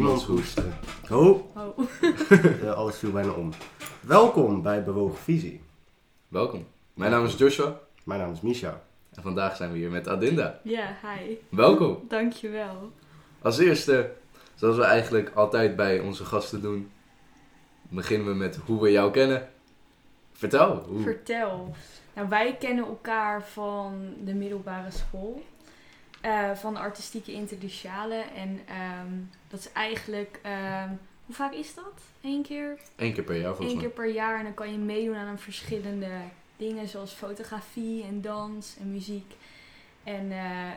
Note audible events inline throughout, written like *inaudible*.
weet niet. Iemands hoest. Oh, Oh. *laughs* eh, alles viel bijna om. Welkom bij Bewogen Visie. Welkom. Mijn naam is Joshua Mijn naam is Misha. en vandaag zijn we hier met Adinda. Ja, hi. Welkom. *laughs* Dankjewel. Als eerste, zoals we eigenlijk altijd bij onze gasten doen, beginnen we met hoe we jou kennen. Vertel. Hoe... Vertel. Nou, wij kennen elkaar van de middelbare school. eh, van de artistieke interluciale. En ehm, dat is eigenlijk... ehm, hoe vaak is dat? Eén keer? Eén keer per jaar volgens Eén keer per jaar. En dan kan je meedoen aan verschillende dingen. Zoals fotografie en dans en muziek. En eh,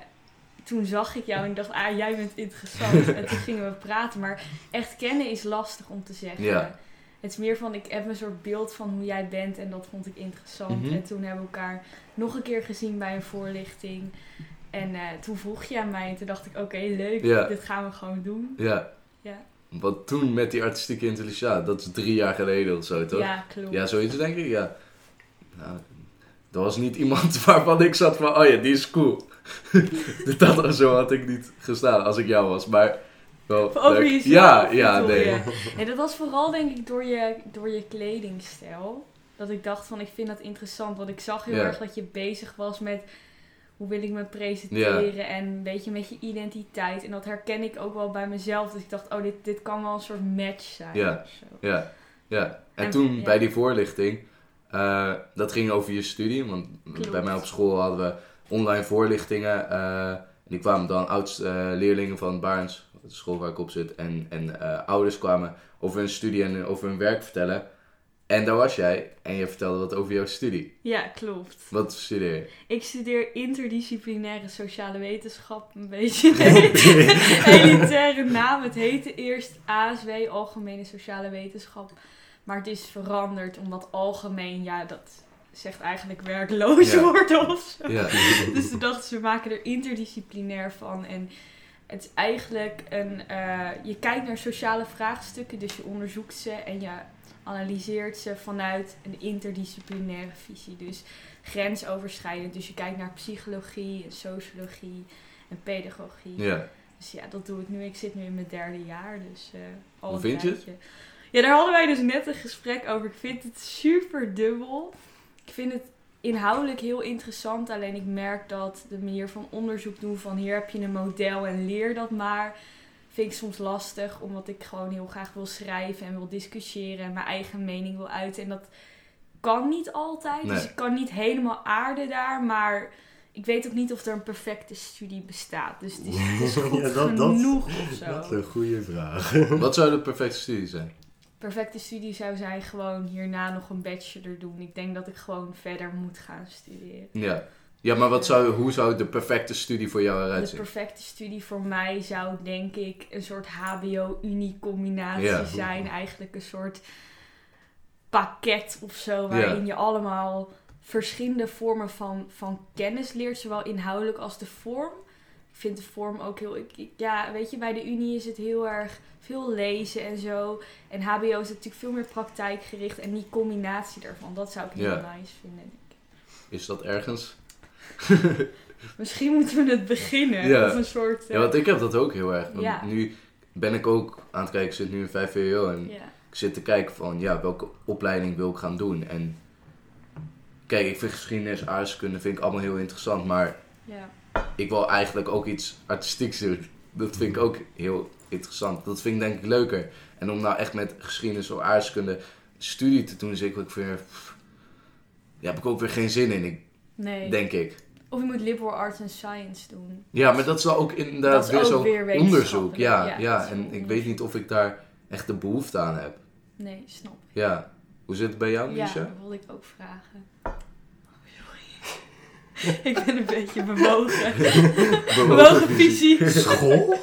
toen zag ik jou en dacht, ah, jij bent interessant. *laughs* en toen gingen we praten. Maar echt kennen is lastig om te zeggen. Ja. Het is meer van, ik heb een soort beeld van hoe jij bent en dat vond ik interessant. Mhm. En toen hebben we elkaar nog een keer gezien bij een voorlichting. En eh, toen vroeg je aan mij en toen dacht ik, oké, leuk, Ja. dit gaan we gewoon doen. Ja. Ja. Want toen met die artistieke intelligentie, dat is drie jaar geleden of zo, toch? Ja, klopt. Ja, zoiets denk ik, ja. Nou, dat was niet iemand *laughs* waarvan ik zat van, oh ja, die is cool. *laughs* dat zo had ik niet gestaan als ik jou was, maar wel jezelf. Ja, ja, nee. je? *laughs* Nee, dat was vooral denk ik door je, door je kledingstijl. Dat ik dacht van, ik vind dat interessant. Want ik zag heel Ja. erg dat je bezig was met... Hoe wil ik me presenteren en een beetje met je identiteit. En dat herken ik ook wel bij mezelf. Dus ik dacht, oh, dit, dit kan wel een soort match zijn. Ja. Ja, ja. En, En- toen ja. bij die voorlichting, eh, dat ging over je studie, want Klopt. bij mij op school hadden we online voorlichtingen. eh, die kwamen dan oudst-leerlingen van Baarns, de school waar ik op zit, en, en eh, ouders kwamen over hun studie en over hun werk vertellen. En daar was jij en je vertelde wat over jouw studie. Ja, klopt. Wat studeer je? Ik studeer interdisciplinaire sociale wetenschap. Een beetje *laughs* een *laughs* elitaire naam. Het heette eerst ASW, Algemene Sociale Wetenschap. Maar het is veranderd omdat algemeen, ja, dat zegt eigenlijk werkloos Ja. worden of zo. Ja, *laughs* Dus toen dachten ze, we maken er interdisciplinair van. En het is eigenlijk een... eh, je kijkt naar sociale vraagstukken, dus je onderzoekt ze en je analyseert ze vanuit een interdisciplinaire visie. Dus grensoverschrijdend. Dus je kijkt naar psychologie en sociologie en pedagogie. ja. Dus ja, dat doe ik nu. Ik zit nu in mijn derde jaar, dus eh al Hoe een vind je het? Ja, daar hadden wij dus net een gesprek over. Ik vind het super dubbel. Ik vind het inhoudelijk heel interessant. Alleen ik merk dat de manier van onderzoek doen van hier heb je een model en leer dat maar. Vind ik soms lastig, omdat ik gewoon heel graag wil schrijven en wil discussiëren en mijn eigen mening wil uiten. En dat kan niet altijd. Dus ik kan niet helemaal aarden daar, maar ik weet ook niet of er een perfecte studie bestaat. Dus het is, het is *laughs* *laughs* goed Ja, dat- dat- genoeg of zo. Dat is een goede vraag. *laughs* Wat zou de perfecte studie zijn? perfecte studie zou zijn gewoon hierna nog een bachelor doen. Ik denk dat ik gewoon verder moet gaan studeren. Ja. Ja, maar wat zou, hoe zou de perfecte studie voor jou eruit De perfecte studie voor mij zou denk ik een soort HBO-Unie-combinatie Ja. zijn. Eigenlijk een soort pakket of zo, waarin je allemaal verschillende vormen van, van kennis leert, zowel inhoudelijk als de vorm. Ik vind de vorm ook heel. Ik, ik- ja, weet je, bij de Unie is het heel erg veel lezen en zo. En HBO is natuurlijk veel meer praktijkgericht. En die combinatie daarvan, dat zou ik heel Ja. nice vinden. denk ik. Is dat ergens? *laughs* Misschien moeten we het beginnen. Ja. Of een soort. Ja, eh, want ik heb dat ook heel erg. Want Ja. nu ben ik ook aan het kijken, ik zit nu in 5 VWO en ja. ik zit te kijken van, ja, welke opleiding wil ik gaan doen? En kijk, ik vind geschiedenis, aardrijkskunde vind ik allemaal heel interessant, maar ja. ik wil eigenlijk ook iets artistieks doen. Dat vind ik ook heel interessant. Dat vind ik denk ik leuker. En om nou echt met geschiedenis of aardrijkskunde studie te doen, is ik ook weer... pff, Ja, heb ik ook weer geen zin in, ik, Nee. denk ik. Of je moet liberal arts and science doen. Ja, maar dat is wel ook inderdaad Dat is weer zo'n onderzoek. Ja, Ja, ja, en ik weet niet of ik daar echt de behoefte aan heb. Nee, snap. ik. Ja. Hoe zit het bij jou, Ja, Misha? dat wilde ik ook vragen. Sorry. *laughs* ik ben een beetje bewogen. *laughs* bewogen visie. School?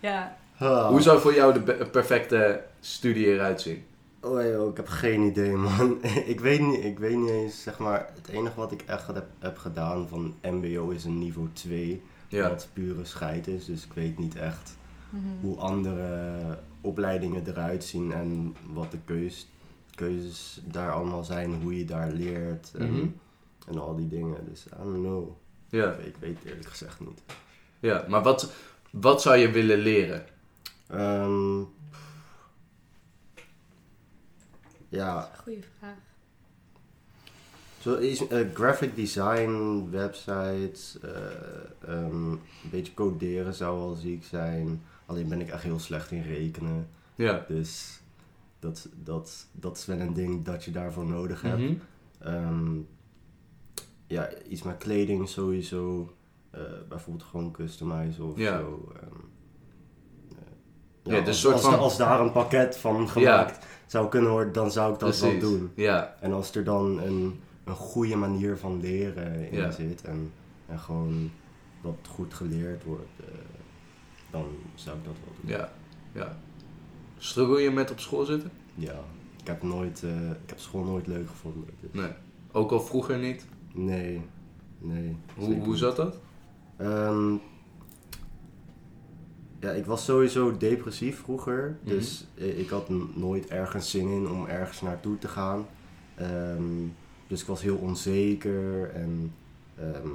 Ja. Ah. Hoe zou voor jou de perfecte studie eruit zien? Oh, joh, ik heb geen idee, *laughs* man. ik, weet niet, ik weet niet eens, zeg maar, het enige wat ik echt heb, heb gedaan van MBO is een niveau 2. Ja. Wat pure scheid is, dus ik weet niet echt Mhm. hoe andere opleidingen eruit zien en wat de keus, keuzes daar allemaal zijn, hoe je daar leert en, Mhm. en al die dingen. Dus I don't know. Ja, Ik weet eerlijk gezegd niet. ja. maar wat, wat zou je willen leren? Ehm, ja, Goeie vraag. zo is eh, graphic design, websites, eh, ehm, een beetje coderen zou wel ziek zijn. Alleen ben ik echt heel slecht in rekenen. Ja. Dus dat, dat, dat is wel een ding dat je daarvoor nodig hebt. Mhm. Ehm, ja, iets met kleding sowieso. Eh, bijvoorbeeld gewoon customizen of Ja. zo. ehm. Ja, dus als, soort als, van- als daar een pakket van gemaakt zou kunnen worden, dan zou ik dat Precies. wel doen. Ja. En als er dan een, een goede manier van leren in zit en, en gewoon dat goed geleerd wordt, eh, dan zou ik dat wel doen. Ja. Ja. Struggle je met op school zitten? Ja, ik heb, nooit, eh, ik heb school nooit leuk gevonden. Dus Nee. Ook al vroeger niet? Nee, nee. Hoe, hoe zat dat? Ehm, ja, ik was sowieso depressief vroeger. Mhm. Dus ik had nooit ergens zin in om ergens naartoe te gaan. Ehm, dus ik was heel onzeker. En ehm,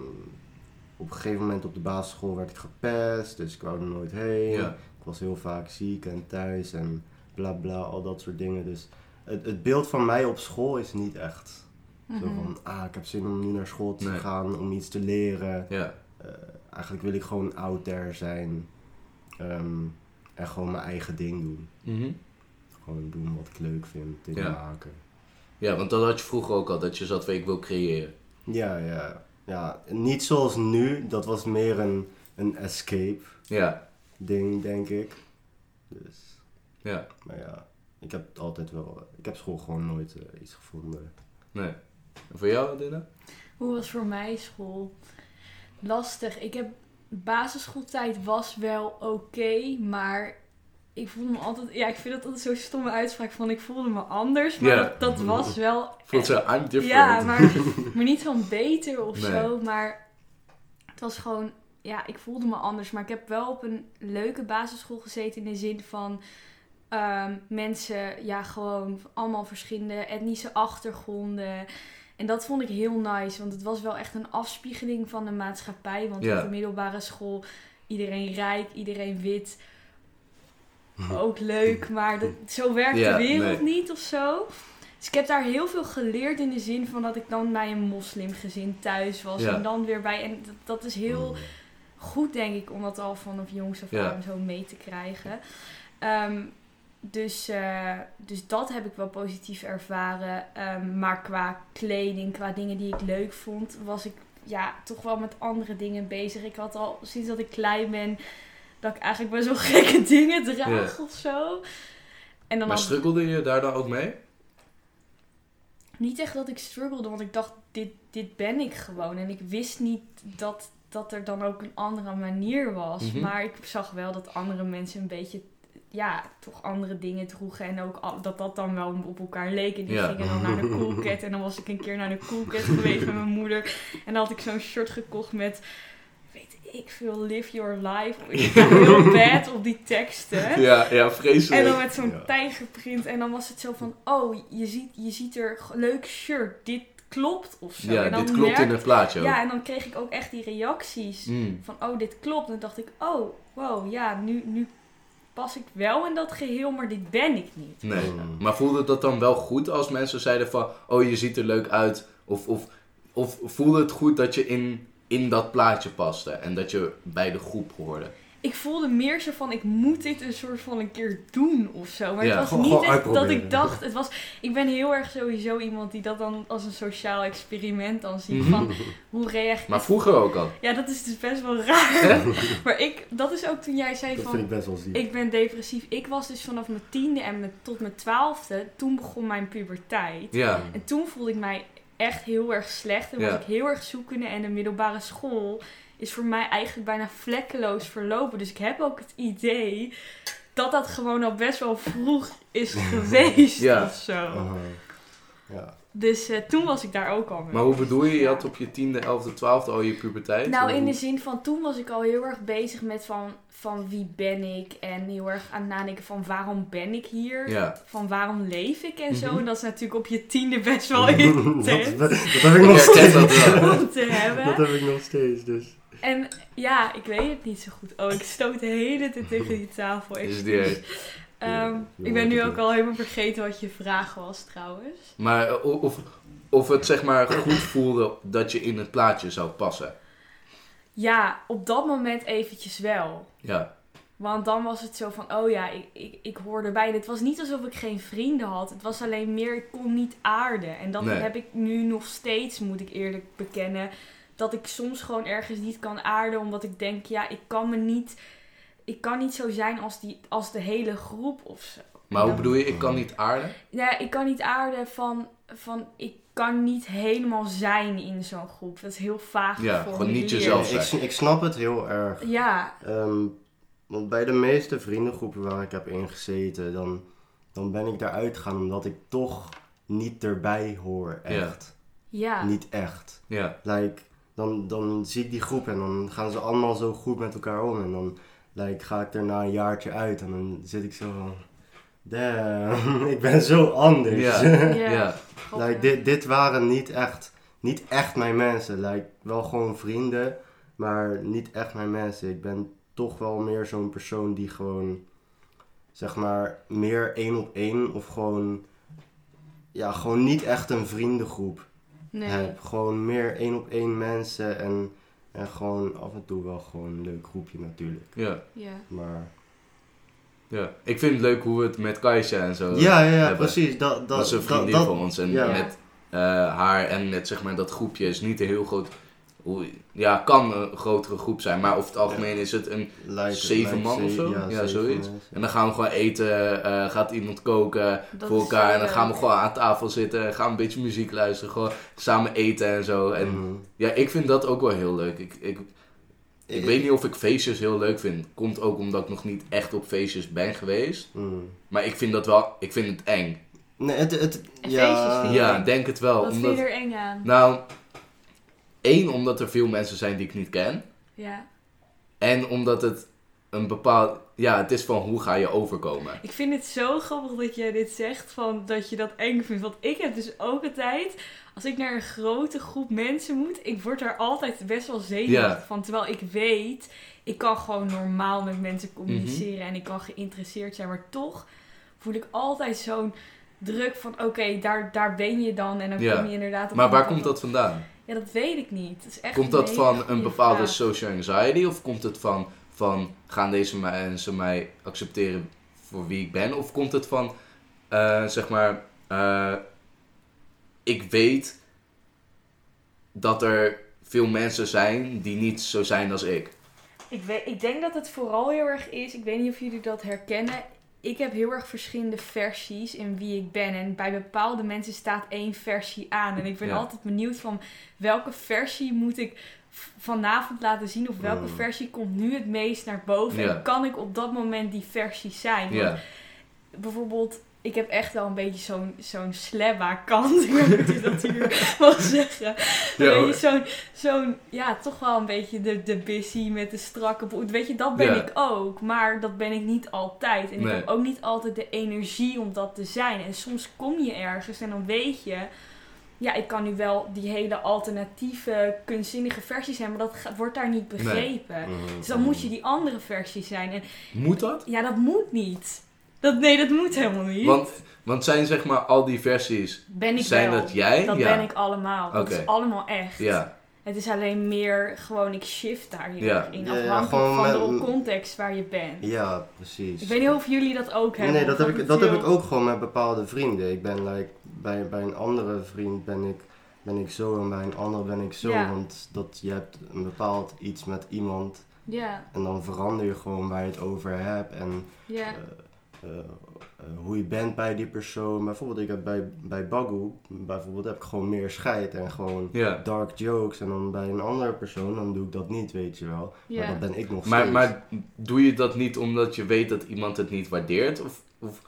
op een gegeven moment op de basisschool werd ik gepest. Dus ik wou er nooit heen. Ja. Ik was heel vaak ziek en thuis en bla bla, al dat soort dingen. Dus het, het beeld van mij op school is niet echt zo Mhm. van... Ah, ik heb zin om nu naar school te Nee. gaan, om iets te leren. Ja. Eh, eigenlijk wil ik gewoon out there zijn. Ehm, en gewoon mijn eigen ding doen. Mhm. Gewoon doen wat ik leuk vind, dingen Ja. maken. Ja, want dat had je vroeger ook al, dat je zat van ik wil creëren. Ja, ja. Ja, niet zoals nu. Dat was meer een, een escape Ja. ding, denk ik. Dus, Ja. maar ja. Ik heb altijd wel... Ik heb school gewoon nooit eh, iets gevonden. Nee. En voor jou, Dina? Hoe was voor mij school? Lastig. Ik heb basisschooltijd was wel oké, maar ik voelde me altijd. Ja, ik vind dat altijd zo'n stomme uitspraak van ik voelde me anders, maar dat, dat was wel. Voelt zo, I'm different. Ja, maar, *laughs* maar niet van beter of Nee. zo. Maar het was gewoon, ja, ik voelde me anders. Maar ik heb wel op een leuke basisschool gezeten in de zin van ehm, mensen, ja, gewoon allemaal verschillende etnische achtergronden. En dat vond ik heel nice, want het was wel echt een afspiegeling van de maatschappij. Want Ja. op de middelbare school, iedereen rijk, iedereen wit. Ook leuk, maar dat, zo werkt Ja, de wereld nee. niet of zo. Dus ik heb daar heel veel geleerd in de zin van dat ik dan bij een moslimgezin thuis was. Ja. En dan weer bij. En dat, dat is heel goed, denk ik, om dat al vanaf jongs af Ja. aan zo mee te krijgen. Ehm, dus, eh, dus dat heb ik wel positief ervaren. Ehm, maar qua kleding, qua dingen die ik leuk vond, was ik ja, toch wel met andere dingen bezig. Ik had al sinds dat ik klein ben, dat ik eigenlijk best wel *laughs* gekke dingen draag of zo. En dan Maar had- struggelde je daar dan ook mee? niet echt dat ik struggelde, want ik dacht, dit, dit ben ik gewoon. En ik wist niet dat, dat er dan ook een andere manier was. Mhm. Maar ik zag wel dat andere mensen een beetje, ja, toch andere dingen droegen. En ook al- dat dat dan wel op elkaar leek. En die Ja. gingen dan naar de Cool Cat. En dan was ik een keer naar de Cool Cat *laughs* geweest met mijn moeder. En dan had ik zo'n shirt gekocht met, weet ik veel, live your life. Ik *laughs* heel bad op die teksten. Ja, ja, vreselijk. En dan met zo'n Ja. tijgerprint. En dan was het zo van, oh, je ziet, je ziet er leuk shirt. Dit klopt of zo. ja, en dan dit klopt in het plaatje ook. Ja, en dan kreeg ik ook echt die reacties. Mm. Van, oh, dit klopt. En dan dacht ik, oh, wow, ja, nu, nu pas ik wel in dat geheel, maar dit ben ik niet. Nee. Mm. Maar voelde dat dan wel goed als mensen zeiden van... Oh, je ziet er leuk uit. Of, of, of voelde het goed dat je in, in dat plaatje paste. En dat je bij de groep hoorde. Ik voelde meer zo van, ik moet dit een soort van een keer doen of zo. Maar Ja, het was gewoon- niet gewoon echt dat ik dacht, het was, ik ben heel erg sowieso iemand die dat dan als een sociaal experiment dan ziet. Mhm. Van, hoe reageert Maar vroeger ook al. Ja, dat is dus best wel raar. *laughs* maar ik, dat is ook toen jij zei Dat van, vind ik best wel ziek. ik ben depressief. Ik was dus vanaf mijn tiende en met, tot mijn twaalfde, toen begon mijn puberteit. Ja. En toen voelde ik mij echt heel erg slecht en was Ja. ik heel erg zoekende. En de middelbare school is voor mij eigenlijk bijna vlekkeloos verlopen. Dus ik heb ook het idee dat dat gewoon al best wel vroeg is *laughs* geweest Ja. of zo. Ja. Dus eh, toen was ik daar ook al mee. Maar hoe bedoel je? Je had op je tiende, elfde, twaalfde al je puberteit? Nou, in de zin van toen was ik al heel erg bezig met van, van wie ben ik en heel erg aan het nadenken van waarom ben ik hier, Ja. van waarom leef ik en zo. Mhm. En dat is natuurlijk op je tiende best wel *laughs* dat, intens dat heb ik nog steeds. dat. *laughs* Dat heb ik nog steeds, dus. En ja, ik weet het niet zo goed. Oh, ik stoot de hele tijd tegen die *laughs* tafel. Is die Ja, ik ben nu ook al helemaal vergeten wat je vraag was trouwens. Maar eh, of, of het zeg maar goed voelde dat je in het plaatje zou passen. Ja, op dat moment eventjes wel. Ja, Want dan was het zo van, oh ja, ik, ik, ik hoorde erbij. En Het was niet alsof ik geen vrienden had. Het was alleen meer, ik kon niet aarden. En dat Nee. heb ik nu nog steeds, moet ik eerlijk bekennen. Dat ik soms gewoon ergens niet kan aarden. Omdat ik denk, ja, ik kan me niet... Ik kan niet zo zijn als, die, als de hele groep of zo. maar hoe bedoel je, ik kan niet aarden? Ja, ik kan niet aarden van, van... Ik kan niet helemaal zijn in zo'n groep. Dat is heel vaag Ja, gewoon niet jezelf ik, zijn. ik snap het heel erg. Ja, Ehm, want bij de meeste vriendengroepen waar ik heb ingezeten, dan, dan ben ik daaruit gegaan omdat ik toch niet erbij hoor. Echt. ja. Niet echt. Ja, Like, dan, dan zie ik die groep en dan gaan ze allemaal zo goed met elkaar om. En dan like, ga ik er na een jaartje uit en dan zit ik zo van... Damn, *laughs* ik ben zo anders. *laughs* Ja. Like, dit, dit waren niet echt, niet echt mijn mensen. Like, wel gewoon vrienden, maar niet echt mijn mensen. Ik ben toch wel meer zo'n persoon die gewoon, zeg maar, meer één op één of gewoon... Ja, gewoon niet echt een vriendengroep Nee. heb. Gewoon meer één op één mensen en, en gewoon af en toe wel gewoon een leuk groepje natuurlijk. ja, Ja. Maar ja. Ik vind het leuk hoe we het met Kaisha en zo... ja, ja, precies. Dat, dat, Dat is een dat- vriendin dat- van ons. En ja. met eh, haar en met zeg maar dat groepje is niet een heel groot... hoe- Ja, kan een grotere groep zijn. Maar over het algemeen is het een... zeven man of zo? Ja, zoiets. En dan gaan we gewoon eten, eh, gaat iemand koken Dat voor is elkaar. En dan gaan we gewoon aan tafel zitten, gaan we een beetje muziek luisteren, gewoon samen eten en zo. En Mhm. ja, ik vind dat ook wel heel leuk. Ik, ik, ik weet niet of ik feestjes heel leuk vind. Komt ook omdat ik nog niet echt op feestjes ben geweest. Mhm. Maar ik vind dat wel, ik vind het eng. Nee, het, het, ja, feestjes vind Ja, denk het wel. Wat omdat, vind je er eng aan? Nou, één, omdat er veel mensen zijn die ik niet ken. Ja. En omdat het een bepaald, ja, het is van hoe ga je overkomen. Ik vind het zo grappig dat jij dit zegt, van dat je dat eng vindt. Want ik heb dus ook altijd, als ik naar een grote groep mensen moet, ik word daar altijd best wel zenuwachtig Ja. van. Terwijl ik weet, ik kan gewoon normaal met mensen Mhm. communiceren en ik kan geïnteresseerd zijn. Maar toch voel ik altijd zo'n druk van, oké, daar, daar ben je dan. En dan Ja. kom je inderdaad op Maar een waar komt dat vandaan? Ja, dat weet ik niet. Dat is echt Komt dat van een bepaalde vraag. social anxiety? Of komt het van, van gaan deze mensen mij accepteren voor wie ik ben? Of komt het van, eh, zeg maar, eh, ik weet dat er veel mensen zijn die niet zo zijn als ik. Ik, weet, ik denk dat het vooral heel erg is. Ik weet niet of jullie dat herkennen. Ik heb heel erg verschillende versies in wie ik ben. En bij bepaalde mensen staat één versie aan. En ik ben Ja. altijd benieuwd van welke versie moet ik vanavond laten zien. Of welke Mm. versie komt nu het meest naar boven. Ja. En kan ik op dat moment die versie zijn. Want Ja, bijvoorbeeld, ik heb echt wel een beetje zo'n zo'n slebba kant. *laughs* Ik weet niet dat hier *laughs* zeggen. Ja, zo'n, zo'n, ja, toch wel een beetje de, de busy met de strakke broek. Weet je, dat ben Ja. ik ook. Maar dat ben ik niet altijd. En Nee. ik heb ook niet altijd de energie om dat te zijn. En soms kom je ergens en dan weet je... Ja, ik kan nu wel die hele alternatieve, kunstzinnige versie zijn. Maar dat wordt daar niet begrepen. Mhm. Dus dan moet je die andere versie zijn. En moet dat? ja, dat moet niet. Dat, nee, dat moet helemaal niet. Want, want zijn zeg maar al die versies, ben ik zijn wel. dat jij? Dat ja. ben ik allemaal. Dat is allemaal echt. Ja, Het is alleen meer gewoon, ik shift daar heel Ja. in. Ja, ja, Afhankelijk gewoon van met- de context waar je bent. Ja, precies. Ik weet niet of jullie dat ook hebben. Nee, dat heb, ik, dat heb ik ook gewoon met bepaalde vrienden. Ik ben like, bij, bij een andere vriend ben ik, ben ik zo en bij een andere ben ik zo. Ja. Want dat, je hebt een bepaald iets met iemand Ja, en dan verander je gewoon waar je het over hebt. En ja, eh, hoe je bent bij die persoon. Bijvoorbeeld, ik heb bij, bij Bagu, bijvoorbeeld, heb ik gewoon meer scheid en gewoon dark jokes. En dan bij een andere persoon, dan doe ik dat niet, weet je wel. Maar dat ben ik nog Maar, steeds. maar doe je dat niet omdat je weet dat iemand het niet waardeert? Of, of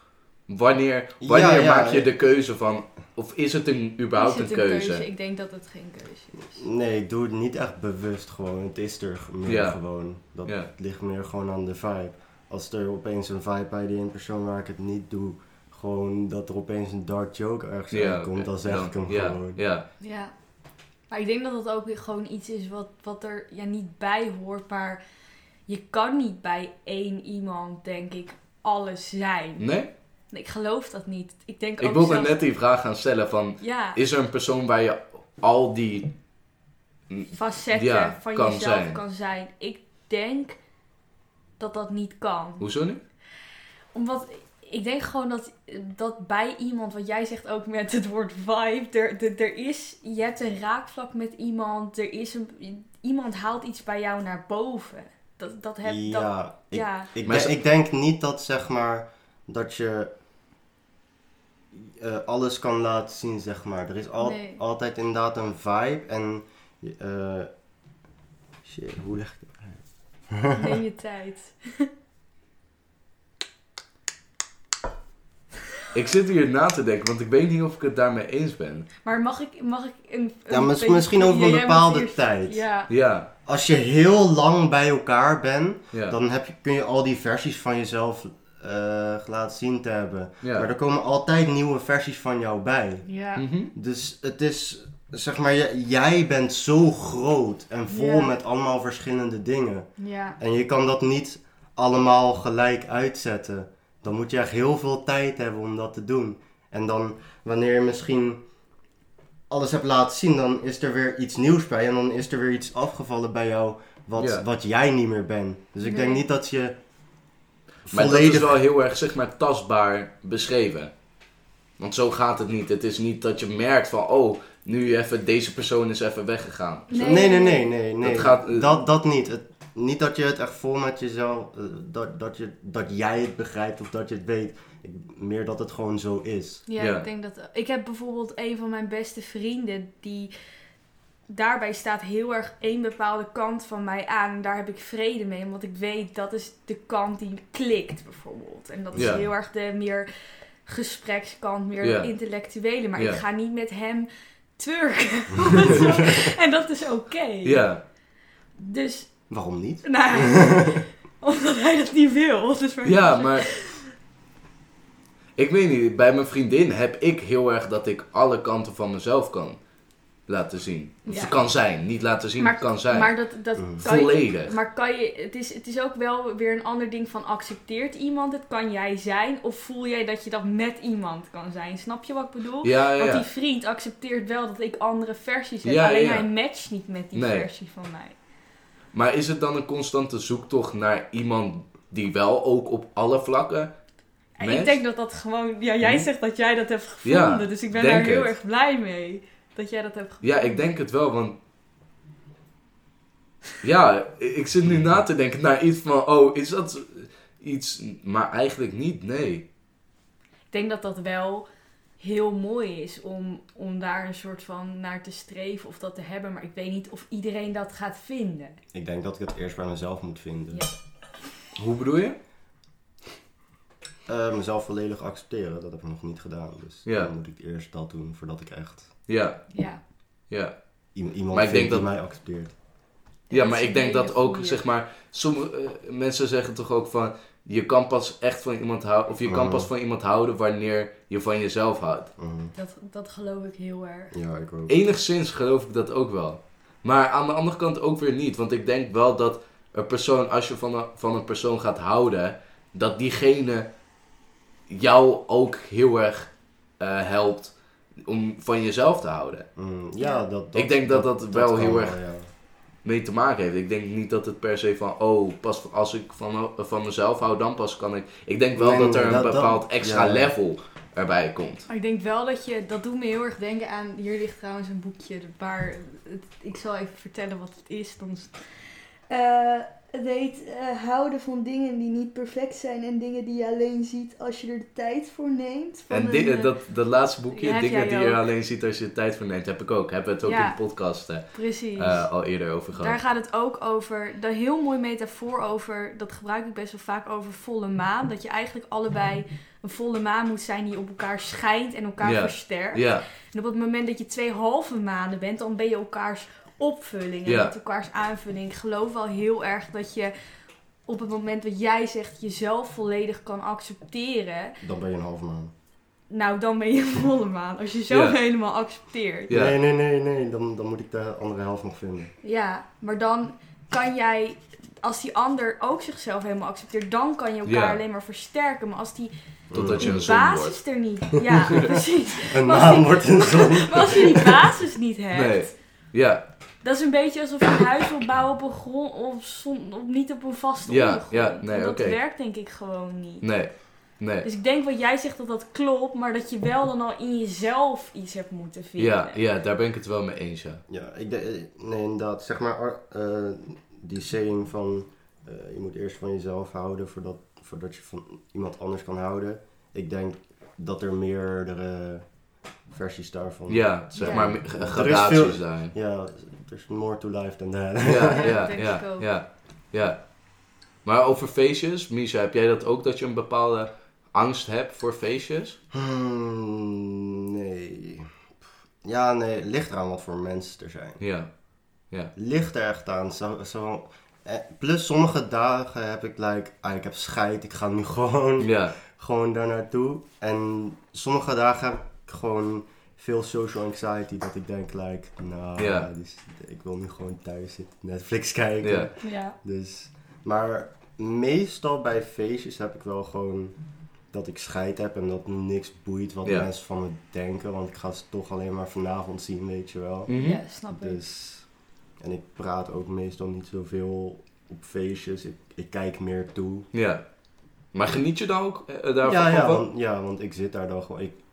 wanneer, wanneer Ja, ja, maak je de keuze van... Of is het een, überhaupt Is het een keuze? Ik denk dat het geen keuze is. Nee, ik doe het niet echt bewust gewoon. Het is er meer Ja. gewoon. Dat ligt meer gewoon aan de vibe. Als er opeens een vibe bij die ene persoon waar ik het niet doe, gewoon dat er opeens een dark joke ergens uitkomt, oké. dan zeg Dan- ik hem ja, gewoon. Ja, Ja, Maar ik denk dat dat ook weer gewoon iets is wat, wat er ja, niet bij hoort. Maar je kan niet bij één iemand, denk ik, alles zijn. Nee? Nee, Ik geloof dat niet. Ik denk Ik ook wilde zelfs- net die vraag gaan stellen van... Ja, Is er een persoon waar je al die... facetten Ja, van kan jezelf zijn. kan zijn. Ik denk dat dat niet kan. Hoezo niet? Omdat ik denk gewoon dat, dat bij iemand, wat jij zegt ook met het woord vibe, er, er, er is, je hebt een raakvlak met iemand, er is een, iemand haalt iets bij jou naar boven. Dat, dat heb, dat, ja, ik, ja. ik, ze- ik denk niet dat zeg maar dat je eh, alles kan laten zien, zeg maar. Er is al, Nee. altijd inderdaad een vibe en eh shit, hoe leg ik het uit? Neem je *laughs* tijd. Ik zit hier na te denken, want ik weet niet of ik het daarmee eens ben. Maar mag ik, mag ik een... Ja, beetje- misschien over een bepaalde eerst- tijd. Ja, Ja, Als je heel lang bij elkaar bent, ja. dan heb je, kun je al die versies van jezelf eh, laten zien te hebben. ja. Maar er komen altijd nieuwe versies van jou bij. ja. Mhm. Dus het is, zeg maar, jij bent zo groot en vol met allemaal verschillende dingen. ja. En je kan dat niet allemaal gelijk uitzetten. Dan moet je echt heel veel tijd hebben om dat te doen. En dan, wanneer je misschien alles hebt laten zien, dan is er weer iets nieuws bij. En dan is er weer iets afgevallen bij jou wat, wat jij niet meer bent. Dus ik denk niet dat je Maar dat volledig... is wel heel erg, zeg maar, tastbaar beschreven. Want zo gaat het niet. Het is niet dat je merkt van, oh, nu even, deze persoon is even weggegaan. Nee. Nee, nee, nee, nee. nee. Dat gaat, eh, dat, dat niet. Het, niet dat je het echt vol met jezelf, eh, dat, dat, je, dat jij het begrijpt of dat je het weet. Ik- meer dat het gewoon zo is. Ja, Ja. ik denk dat. Ik heb bijvoorbeeld een van mijn beste vrienden die. Daarbij staat heel erg één bepaalde kant van mij aan. En daar heb ik vrede mee. Omdat ik weet dat is de kant die klikt, bijvoorbeeld. En dat is heel erg de meer gesprekskant, meer de intellectuele. Maar ik ga niet met hem turken. *laughs* en dat is oké. Ja, Dus, Waarom niet? nou, *laughs* omdat hij dat niet wil. Dus maar- ja, maar... Ik weet niet, bij mijn vriendin heb ik heel erg dat ik alle kanten van mezelf kan laten zien. Of Ja. kan zijn, niet laten zien, Maar- kan zijn. Maar dat, dat Mm. kan je- Volledig. Maar kan je, het is, het is ook wel weer een ander ding van accepteert iemand het? Kan jij zijn? Of voel jij dat je dat met iemand kan zijn? Snap je wat ik bedoel? Ja, ja, Want die vriend accepteert wel dat ik andere versies heb. Ja, alleen ja. hij matcht niet met die Nee. versie van mij. Maar is het dan een constante zoektocht naar iemand die wel ook op alle vlakken En matcht? ik denk dat dat gewoon... Ja, jij Hm? zegt dat jij dat hebt gevonden. Ja, dus ik ben daar heel het. erg blij mee. Dat jij dat hebt. Ja, ik denk het wel, want... Ja, ik zit nu na te denken naar iets van, oh, is dat iets... Maar eigenlijk niet, nee. Ik denk dat dat wel heel mooi is om, om daar een soort van naar te streven of dat te hebben. Maar ik weet niet of iedereen dat gaat vinden. Ik denk dat ik het eerst bij mezelf moet vinden. Ja. Hoe bedoel je? Eh, mezelf volledig accepteren, dat heb ik nog niet gedaan. Dus Ja. dan moet ik eerst dat doen voordat ik echt Ja, Ja. ja. iemand Maar ik denk die dat- mij accepteert. Ja, maar ik denk dat ook, zeg maar... Sommige eh, mensen zeggen toch ook van... Je kan pas echt van iemand houden... Of je kan Mhm. pas van iemand houden wanneer je van jezelf houdt. Mhm. Dat, dat geloof ik heel erg. Ja, ik ook. Enigszins geloof ik dat ook wel. Maar aan de andere kant ook weer niet. Want ik denk wel dat een persoon, als je van een, van een persoon gaat houden, dat diegene jou ook heel erg eh, helpt om van jezelf te houden. Mm, ja, dat, dat, Ik denk dat dat wel heel erg- ja. Mee te maken heeft. Ik denk niet dat het per se van, oh, pas als ik van, van mezelf hou, dan pas kan ik. Ik denk wel Nee, dat er een dat- dat- bepaald extra ja. level erbij komt. Maar ik denk wel dat je, dat doet me heel erg denken aan, hier ligt trouwens een boekje waar, het, ik zal even vertellen wat het is. Dan is het- Eh, eh, houden van dingen die niet perfect zijn en dingen die je alleen ziet als je er de tijd voor neemt. Van En een, di- eh, dat, dat laatste boekje, Ja, dingen die je alleen ziet als je de tijd voor neemt, heb ik ook. Hebben we het ook Ja. in de podcast eh, Precies. eh, al eerder over gehad. Daar gaat het ook over, de heel mooi metafoor over, dat gebruik ik best wel vaak over volle maan. Dat je eigenlijk allebei een volle maan moet zijn die op elkaar schijnt en elkaar Ja. versterkt. Ja, En op het moment dat je twee halve maanden bent, dan ben je elkaars opvulling en Ja. met elkaars aanvulling. Ik geloof wel heel erg dat je op het moment dat jij zegt jezelf volledig kan accepteren. Dan ben je een half maan. nou dan ben je een volle maan. Als je zo Ja. helemaal accepteert. Ja. Nee, nee, nee, nee. Dan, dan moet ik de andere helft nog vinden. Ja, maar dan kan jij, als die ander ook zichzelf helemaal accepteert, dan kan je elkaar Ja. alleen maar versterken. Maar als die, Totdat je die een zon basis wordt. er niet... *laughs* Ja, precies. Een die- wordt een zon. *laughs* Maar als je die basis niet hebt... Nee. Ja, Dat is een beetje alsof je een huis wil bouwen op een grond, op, zon- op, niet op een vaste Ja, ondergrond. ja, nee, dat werkt denk ik gewoon niet. nee. Nee. Dus ik denk wat jij zegt dat dat klopt, maar dat je wel dan al in jezelf iets hebt moeten vinden. Ja, ja, daar ben ik het wel mee eens, ja. Ja, ik denk, eh, nee, inderdaad. Zeg maar, ar- eh, die saying van eh, je moet eerst van jezelf houden voordat, voordat je van iemand anders kan houden. Ik denk dat er meerdere versies daarvan Ja, zeg Ja. maar Er is gradaties veel- zijn. Ja, there's more to life than that. Ja, *laughs* Ja, ja, ja, ja. Maar over feestjes, Misha, heb jij dat ook dat je een bepaalde angst hebt voor feestjes? Hmm, nee. Ja, nee, ligt eraan wat voor mensen er zijn. Ja, ja, Ligt er echt aan. Zo, zo, eh, plus sommige dagen heb ik like, ah, ik heb scheid, ik ga nu *laughs* gewoon, ja, gewoon daar naartoe. En sommige dagen heb ik gewoon veel social anxiety dat ik denk like, nou, Ja. dus, ik wil nu gewoon thuis zitten, Netflix *laughs* kijken. ja, Ja. Dus, maar meestal bij feestjes heb ik wel gewoon dat ik scheid heb en dat me niks boeit wat Ja. mensen van me denken. Want ik ga ze toch alleen maar vanavond zien, weet je wel. Mhm. ja, snap ik. Dus, en ik praat ook meestal niet zoveel op feestjes. Ik, ik kijk meer toe. ja. Maar geniet je dan ook eh, daarvan? ja, ja, want, ja, want ik zit daar dan gewoon... Ik-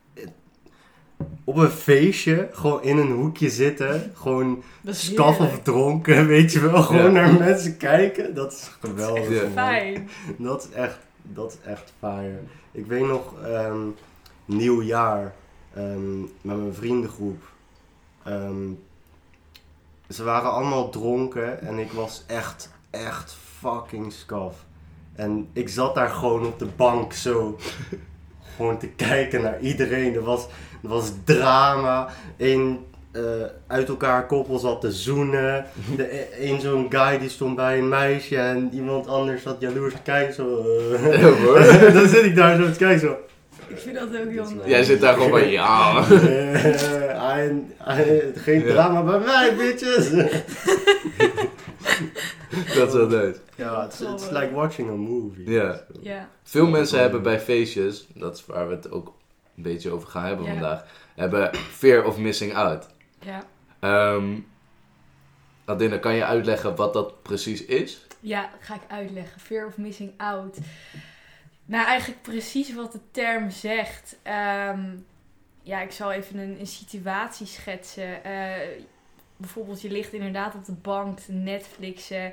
op een feestje, gewoon in een hoekje zitten, gewoon Dat is staf heerlijk. of dronken, *laughs* weet je wel. Gewoon Ja. naar mensen kijken, dat is geweldig. Ja. man. Fijn. Dat is echt, dat is echt fire. Ik weet nog, ehm nieuwjaar, ehm, met mijn vriendengroep. Ehm, ze waren allemaal dronken en ik was echt, echt fucking scaf. En ik zat daar gewoon op de bank zo, *laughs* gewoon te kijken naar iedereen. Er was, er was drama. Een eh, uit elkaar koppel zat te zoenen. De, een zo'n guy die stond bij een meisje en iemand anders zat jaloers te kijken. Zo, eh. Ja, *laughs* dan zit ik daar zo te kijken. Zo. Ik vind dat ook heel nice. Jij zit daar gewoon bij, ja. Eh, I- I- geen Ja. drama bij mij, bitches. *laughs* Dat is wel leuk. ja, it's, it's like watching a movie. Ja. Ja. Veel mensen hebben bij feestjes, dat is waar we het ook een beetje over gaan hebben vandaag, hebben fear of missing out. Ja. Ehm Adina, kan je uitleggen wat dat precies is? Ja, ga ik uitleggen. Fear of missing out. Nou, eigenlijk precies wat de term zegt. Ehm, ja, ik zal even een, een situatie schetsen. Eh, bijvoorbeeld, je ligt inderdaad op de bank Netflixen.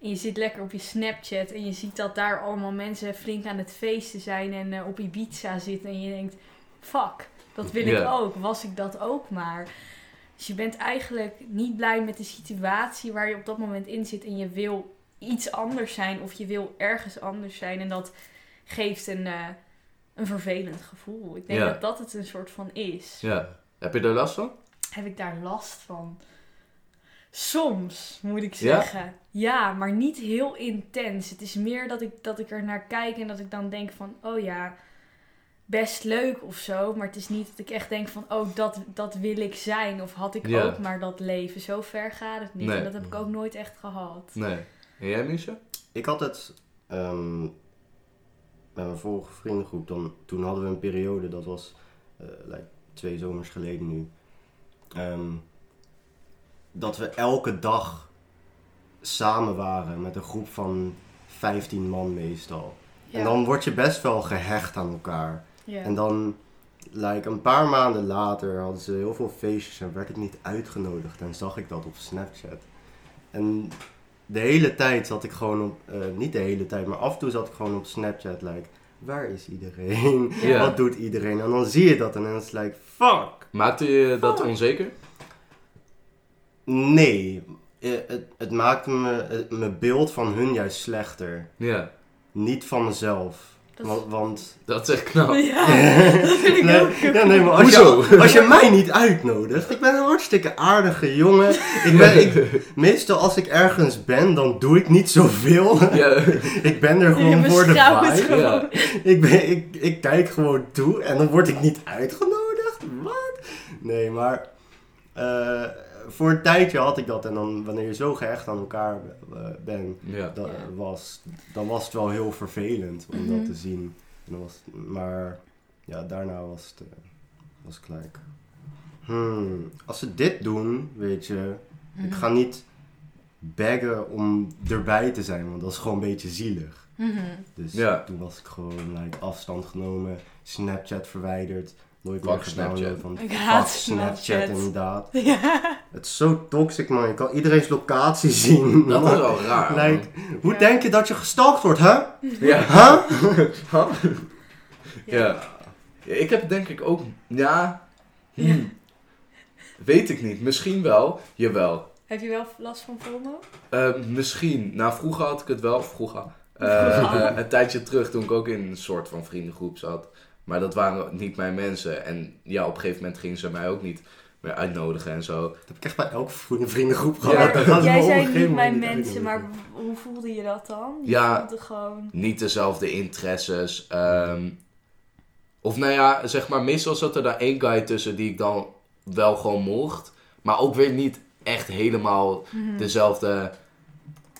En je zit lekker op je Snapchat. En je ziet dat daar allemaal mensen flink aan het feesten zijn. En eh, op Ibiza zitten. En je denkt, fuck, dat wil ik Ja. ook. Was ik dat ook maar. Dus je bent eigenlijk niet blij met de situatie waar je op dat moment in zit. En je wil iets anders zijn of je wil ergens anders zijn. En dat geeft een, eh, een vervelend gevoel. Ik denk Ja. dat dat het een soort van is. Ja. Heb je er last van? Heb ik daar last van? Soms, moet ik Ja? zeggen. Ja, maar niet heel intens. Het is meer dat ik, dat ik er naar kijk en dat ik dan denk van... Oh ja, best leuk of zo. Maar het is niet dat ik echt denk van... Oh, dat, dat wil ik zijn. Of had ik Ja. ook maar dat leven. Zo ver gaat het niet. Nee. En dat heb ik ook nooit echt gehad. Nee. En jij, Misha? Ik had het ehm, met mijn vorige vriendengroep. Dan, toen hadden we een periode, dat was eh, like, twee zomers geleden nu. ehm, dat we elke dag samen waren met een groep van 15 man meestal. Ja. En dan word je best wel gehecht aan elkaar. Ja. En dan, like, een paar maanden later hadden ze heel veel feestjes en werd ik niet uitgenodigd. En zag ik dat op Snapchat. En de hele tijd zat ik gewoon op, eh, niet de hele tijd, maar af en toe zat ik gewoon op Snapchat. Like, waar is iedereen? *laughs* Wat doet iedereen? En dan zie je dat en dan is het like, fuck! Maakte je dat Oh. onzeker? Nee, Eh, het, het maakte me, het- mijn beeld van hun juist slechter. Ja. Niet van mezelf. Dat Want, want Dat is echt knap. *laughs* Ja, *laughs* dat vind ik nee, ook. ja, nee, maar als Hoezo? je, als je mij niet uitnodigt, ik ben een hartstikke aardige jongen. Ik ben, ik, meestal als ik ergens ben, dan doe ik niet zoveel. *laughs* Ja, ik ben er Je gewoon voor de vibe. gewoon. ja. Ik, ben, ik, ik kijk gewoon toe en dan word ik niet uitgenodigd. Wat? Nee, maar eh, voor een tijdje had ik dat. En dan wanneer je zo gehecht aan elkaar eh, bent, ja. dat, Ja. was, dan was het wel heel vervelend om Mhm. dat te zien. En dan was, maar ja, daarna was het, eh, was het gelijk. Hmm, als ze dit doen, weet je, Mhm. ik ga niet baggen om erbij te zijn, want dat is gewoon een beetje zielig. Mhm. Dus Ja. toen was ik gewoon like, afstand genomen, Snapchat verwijderd, nooit Fuck meer Snapchat. van Ik fuck haat Snapchat Snapchat. inderdaad. *laughs* Ja. Het is zo toxic man, je kan iedereen's locatie *laughs* zien. Dat is wel raar. Like, hoe Ja. denk je dat je gestalkt wordt, hè? Ja. Huh? *laughs* Ja. Ja, Ik heb denk ik ook. Ja. hm, Ja. Weet ik niet. Misschien wel. Jawel. Heb je wel last van FOMO? Eh, misschien. Nou, vroeger had ik het wel. Vroeger. Vroeger. eh, een tijdje terug toen ik ook in een soort van vriendengroep zat. Maar dat waren niet mijn mensen. En ja, op een gegeven moment gingen ze mij ook niet meer uitnodigen en zo. Dat heb ik echt bij elke vrienden- vriendengroep Ja. gehad. Me Jij zei niet mijn niet mensen, maar hoe voelde je dat dan? Je Ja. gewoon... Niet dezelfde interesses. ehm, of nou ja, zeg maar, meestal zat er daar één guy tussen die ik dan wel gewoon mocht. Maar ook weer niet echt helemaal Mhm. dezelfde.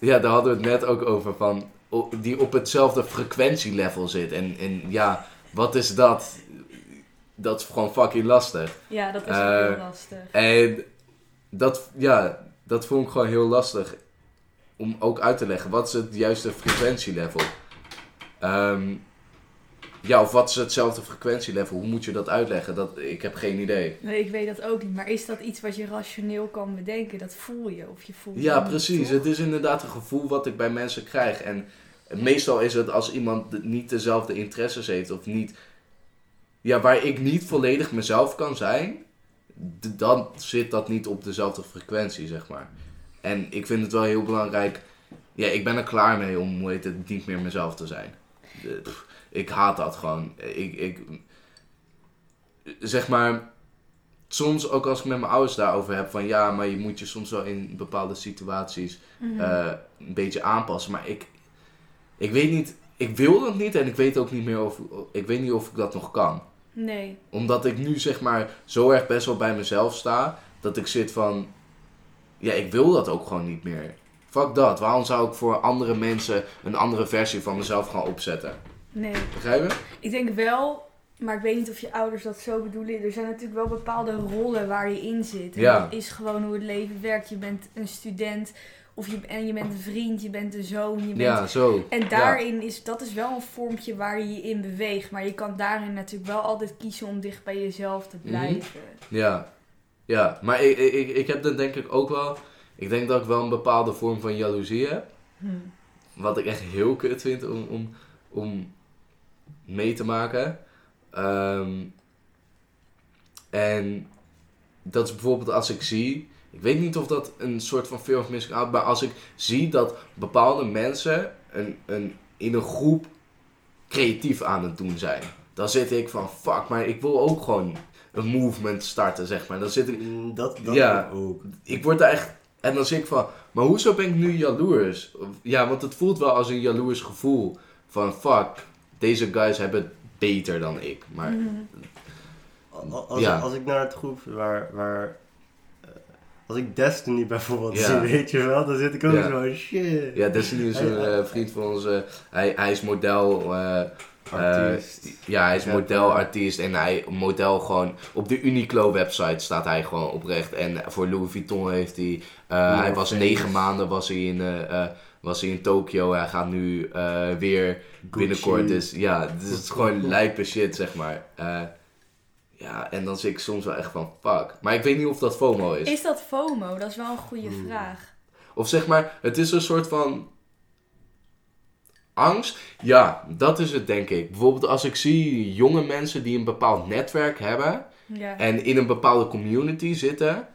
Ja, daar hadden we het net ook over. Van, die op hetzelfde frequentielevel zit. En, en ja, wat is dat? Dat is gewoon fucking lastig. Ja, dat is ook heel lastig. En dat, ja, dat vond ik gewoon heel lastig. Om ook uit te leggen. Wat is het juiste frequentielevel? Ehm, ja, of wat is hetzelfde frequentielevel? Hoe moet je dat uitleggen? Dat, ik heb geen idee. Nee, ik weet dat ook niet. Maar is dat iets wat je rationeel kan bedenken? Dat voel je of je voelt Ja, precies. Het is inderdaad een gevoel wat ik bij mensen krijg. En meestal is het als iemand niet dezelfde interesses heeft of niet. Ja, waar ik niet volledig mezelf kan zijn, dan zit dat niet op dezelfde frequentie, zeg maar. En ik vind het wel heel belangrijk. Ja, ik ben er klaar mee om, hoe heet het, niet meer mezelf te zijn. Pff, ik haat dat gewoon. Ik, ik, zeg maar, soms ook als ik met mijn ouders daarover heb van ja, maar je moet je soms wel in bepaalde situaties Mhm. eh, een beetje aanpassen. Maar ik, ik weet niet, ik wil dat niet en ik weet ook niet meer of, ik weet niet of ik dat nog kan. nee. Omdat ik nu zeg maar zo erg best wel bij mezelf sta, dat ik zit van, ja, ik wil dat ook gewoon niet meer. Fuck dat, waarom zou ik voor andere mensen een andere versie van mezelf gaan opzetten? Nee. Begrijp je? Ik denk wel, maar ik weet niet of je ouders dat zo bedoelen. Er zijn natuurlijk wel bepaalde rollen waar je in zit. En Ja. dat is gewoon hoe het leven werkt. Je bent een student of je, en je bent een vriend, je bent een zoon. Je bent, Ja, zo. En daarin is, dat is wel een vormpje waar je je in beweegt. Maar je kan daarin natuurlijk wel altijd kiezen om dicht bij jezelf te Mhm. blijven. Ja, ja. maar ik, ik, ik, heb dan denk ik ook wel, ik denk dat ik wel een bepaalde vorm van jaloezie heb. Hm. Wat ik echt heel kut vind om, om, om mee te maken. Ehm, en dat is bijvoorbeeld als ik zie. Ik weet niet of dat een soort van fear of missing out, maar als ik zie dat bepaalde mensen een, een, in een groep creatief aan het doen zijn, dan zit ik van fuck, maar ik wil ook gewoon een movement starten, zeg maar. Dan zit ik, Mm, Dat, dat Ja. ook. ik word daar echt. En dan zit ik van, maar hoezo ben ik nu jaloers? Ja, want het voelt wel als een jaloers gevoel. Van fuck, deze guys hebben het beter dan ik. Maar Mhm. Al- Als, Ja. als ik naar het groep waar, waar als ik Destiny bijvoorbeeld Ja. zie, weet je wel, dan zit ik ook Ja. zo, shit. ja, Destiny is een eh, vriend van ons. eh, hij, hij is model. eh, Artiest. ja, hij is modelartiest en hij model gewoon op de Uniqlo website staat hij gewoon oprecht. En voor Louis Vuitton heeft hij. hij was negen maanden was hij in, was hij in Tokio. Hij gaat nu weer binnenkort. Dus ja, het is *laughs* gewoon lijpe shit, zeg maar. Ja, en dan zit ik soms wel echt van fuck. Maar ik weet niet of dat FOMO is. Is dat FOMO? Dat is wel een goede Hmm. vraag. Of zeg maar, het is een soort van angst. Ja, dat is het denk ik. Bijvoorbeeld als ik zie jonge mensen die een bepaald netwerk hebben Ja. en in een bepaalde community zitten.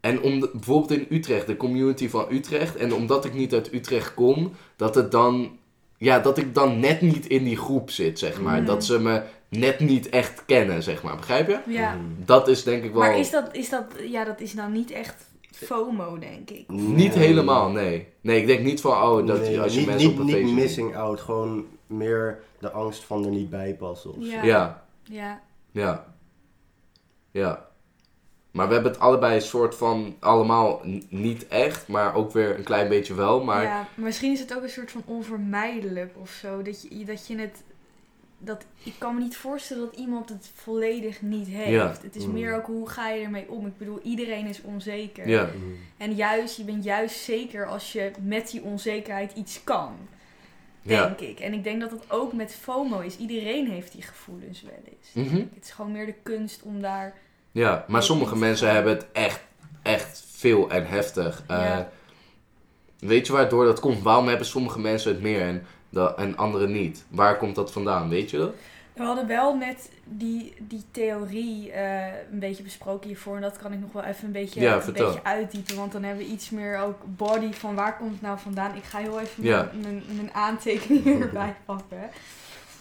En om de- bijvoorbeeld in Utrecht, de community van Utrecht. En omdat ik niet uit Utrecht kom, dat het dan ja, dat ik dan net niet in die groep zit, zeg maar. Mhm. Dat ze me net niet echt kennen, zeg maar. Begrijp je? Ja. Mm. Dat is denk ik wel... Maar is dat, is dat, ja, dat is nou niet echt FOMO, denk ik. Niet helemaal, nee. Nee, ik denk niet van, oh, dat Nee, als je niet, mensen niet, op een niet missing out, gewoon meer de angst van er niet bij passen. Of. Ja, Ja. ja. Ja. Maar we hebben het allebei een soort van, allemaal niet echt, maar ook weer een klein beetje wel. Maar ja, misschien is het ook een soort van onvermijdelijk of zo. Dat je, dat je het. Dat, ik kan me niet voorstellen dat iemand het volledig niet heeft. Ja. Het is Mm. meer ook hoe ga je ermee om. Ik bedoel, iedereen is onzeker. ja, Mm. En juist, je bent juist zeker als je met die onzekerheid iets kan. ja. Denk ik. En ik denk dat dat ook met FOMO is. Iedereen heeft die gevoelens wel eens. Mhm. Het is gewoon meer de kunst om daar. Ja, maar sommige mensen hebben het echt, echt veel en heftig. Eh. Weet je waardoor dat komt? Waarom hebben sommige mensen het meer en, da- en anderen niet? Waar komt dat vandaan? Weet je dat? We hadden wel net die, die theorie eh, een beetje besproken hiervoor. En dat kan ik nog wel even een beetje, Ja, een beetje uitdiepen. Want dan hebben we iets meer ook body van waar komt het nou vandaan. Ik ga heel even Ja. mijn, mijn aantekeningen *laughs* erbij pakken.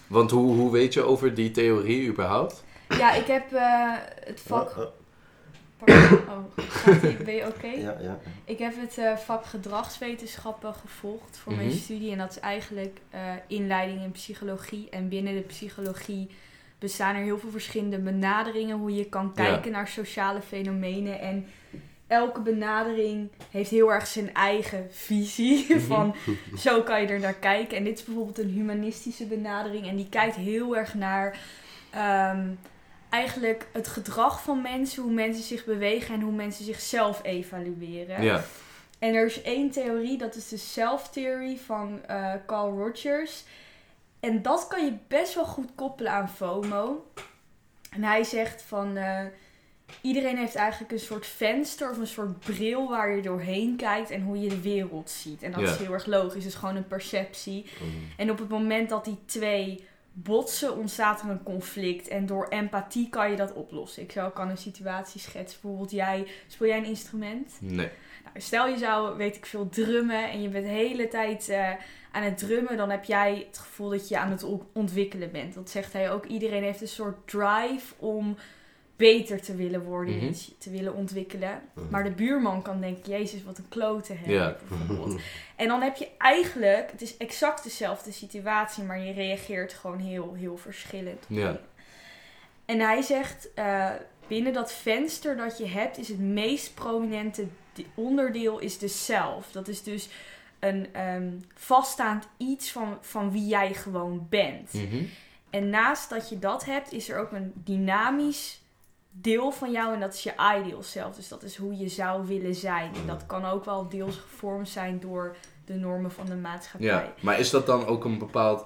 Want hoe, hoe weet je over die theorie überhaupt? Ja, ik heb eh, het vak... Oh, oh, Oh, gaat ben je oké? ja, ja. Ik heb het eh, vak gedragswetenschappen gevolgd voor mijn Mhm. studie. En dat is eigenlijk eh, inleiding in psychologie. En binnen de psychologie bestaan er heel veel verschillende benaderingen hoe je kan Ja. kijken naar sociale fenomenen. En elke benadering heeft heel erg zijn eigen visie. Mhm. *laughs* Van zo kan je er naar kijken. En dit is bijvoorbeeld een humanistische benadering. En die kijkt heel erg naar ehm, eigenlijk het gedrag van mensen, hoe mensen zich bewegen en hoe mensen zichzelf evalueren. Ja, En er is één theorie, dat is de self-theory van eh, Carl Rogers. En dat kan je best wel goed koppelen aan FOMO. En hij zegt van eh, iedereen heeft eigenlijk een soort venster of een soort bril waar je doorheen kijkt en hoe je de wereld ziet. En dat Ja. is heel erg logisch, het is gewoon een perceptie. Mm. En op het moment dat die twee botsen, ontstaat er een conflict. En door empathie kan je dat oplossen. Ik zou, kan een situatie schetsen. Bijvoorbeeld, jij, speel jij een instrument? nee. Nou, stel je zou, weet ik veel, drummen en je bent de hele tijd eh, aan het drummen, dan heb jij het gevoel dat je aan het ontwikkelen bent. Dat zegt hij ook. Iedereen heeft een soort drive om beter te willen worden, Mhm. iets te willen ontwikkelen. Mhm. Maar de buurman kan denken, jezus, wat een klote bijvoorbeeld. En dan heb je eigenlijk, het is exact dezelfde situatie, maar je reageert gewoon heel, heel verschillend. Ja. En hij zegt, eh, binnen dat venster dat je hebt, is het meest prominente onderdeel is de zelf. Dat is dus een ehm, vaststaand iets van, van wie jij gewoon bent. Mhm. En naast dat je dat hebt, is er ook een dynamisch deel van jou en dat is je ideal zelf. Dus dat is hoe je zou willen zijn. En dat kan ook wel deels gevormd zijn door de normen van de maatschappij. Ja, maar is dat dan ook een bepaald,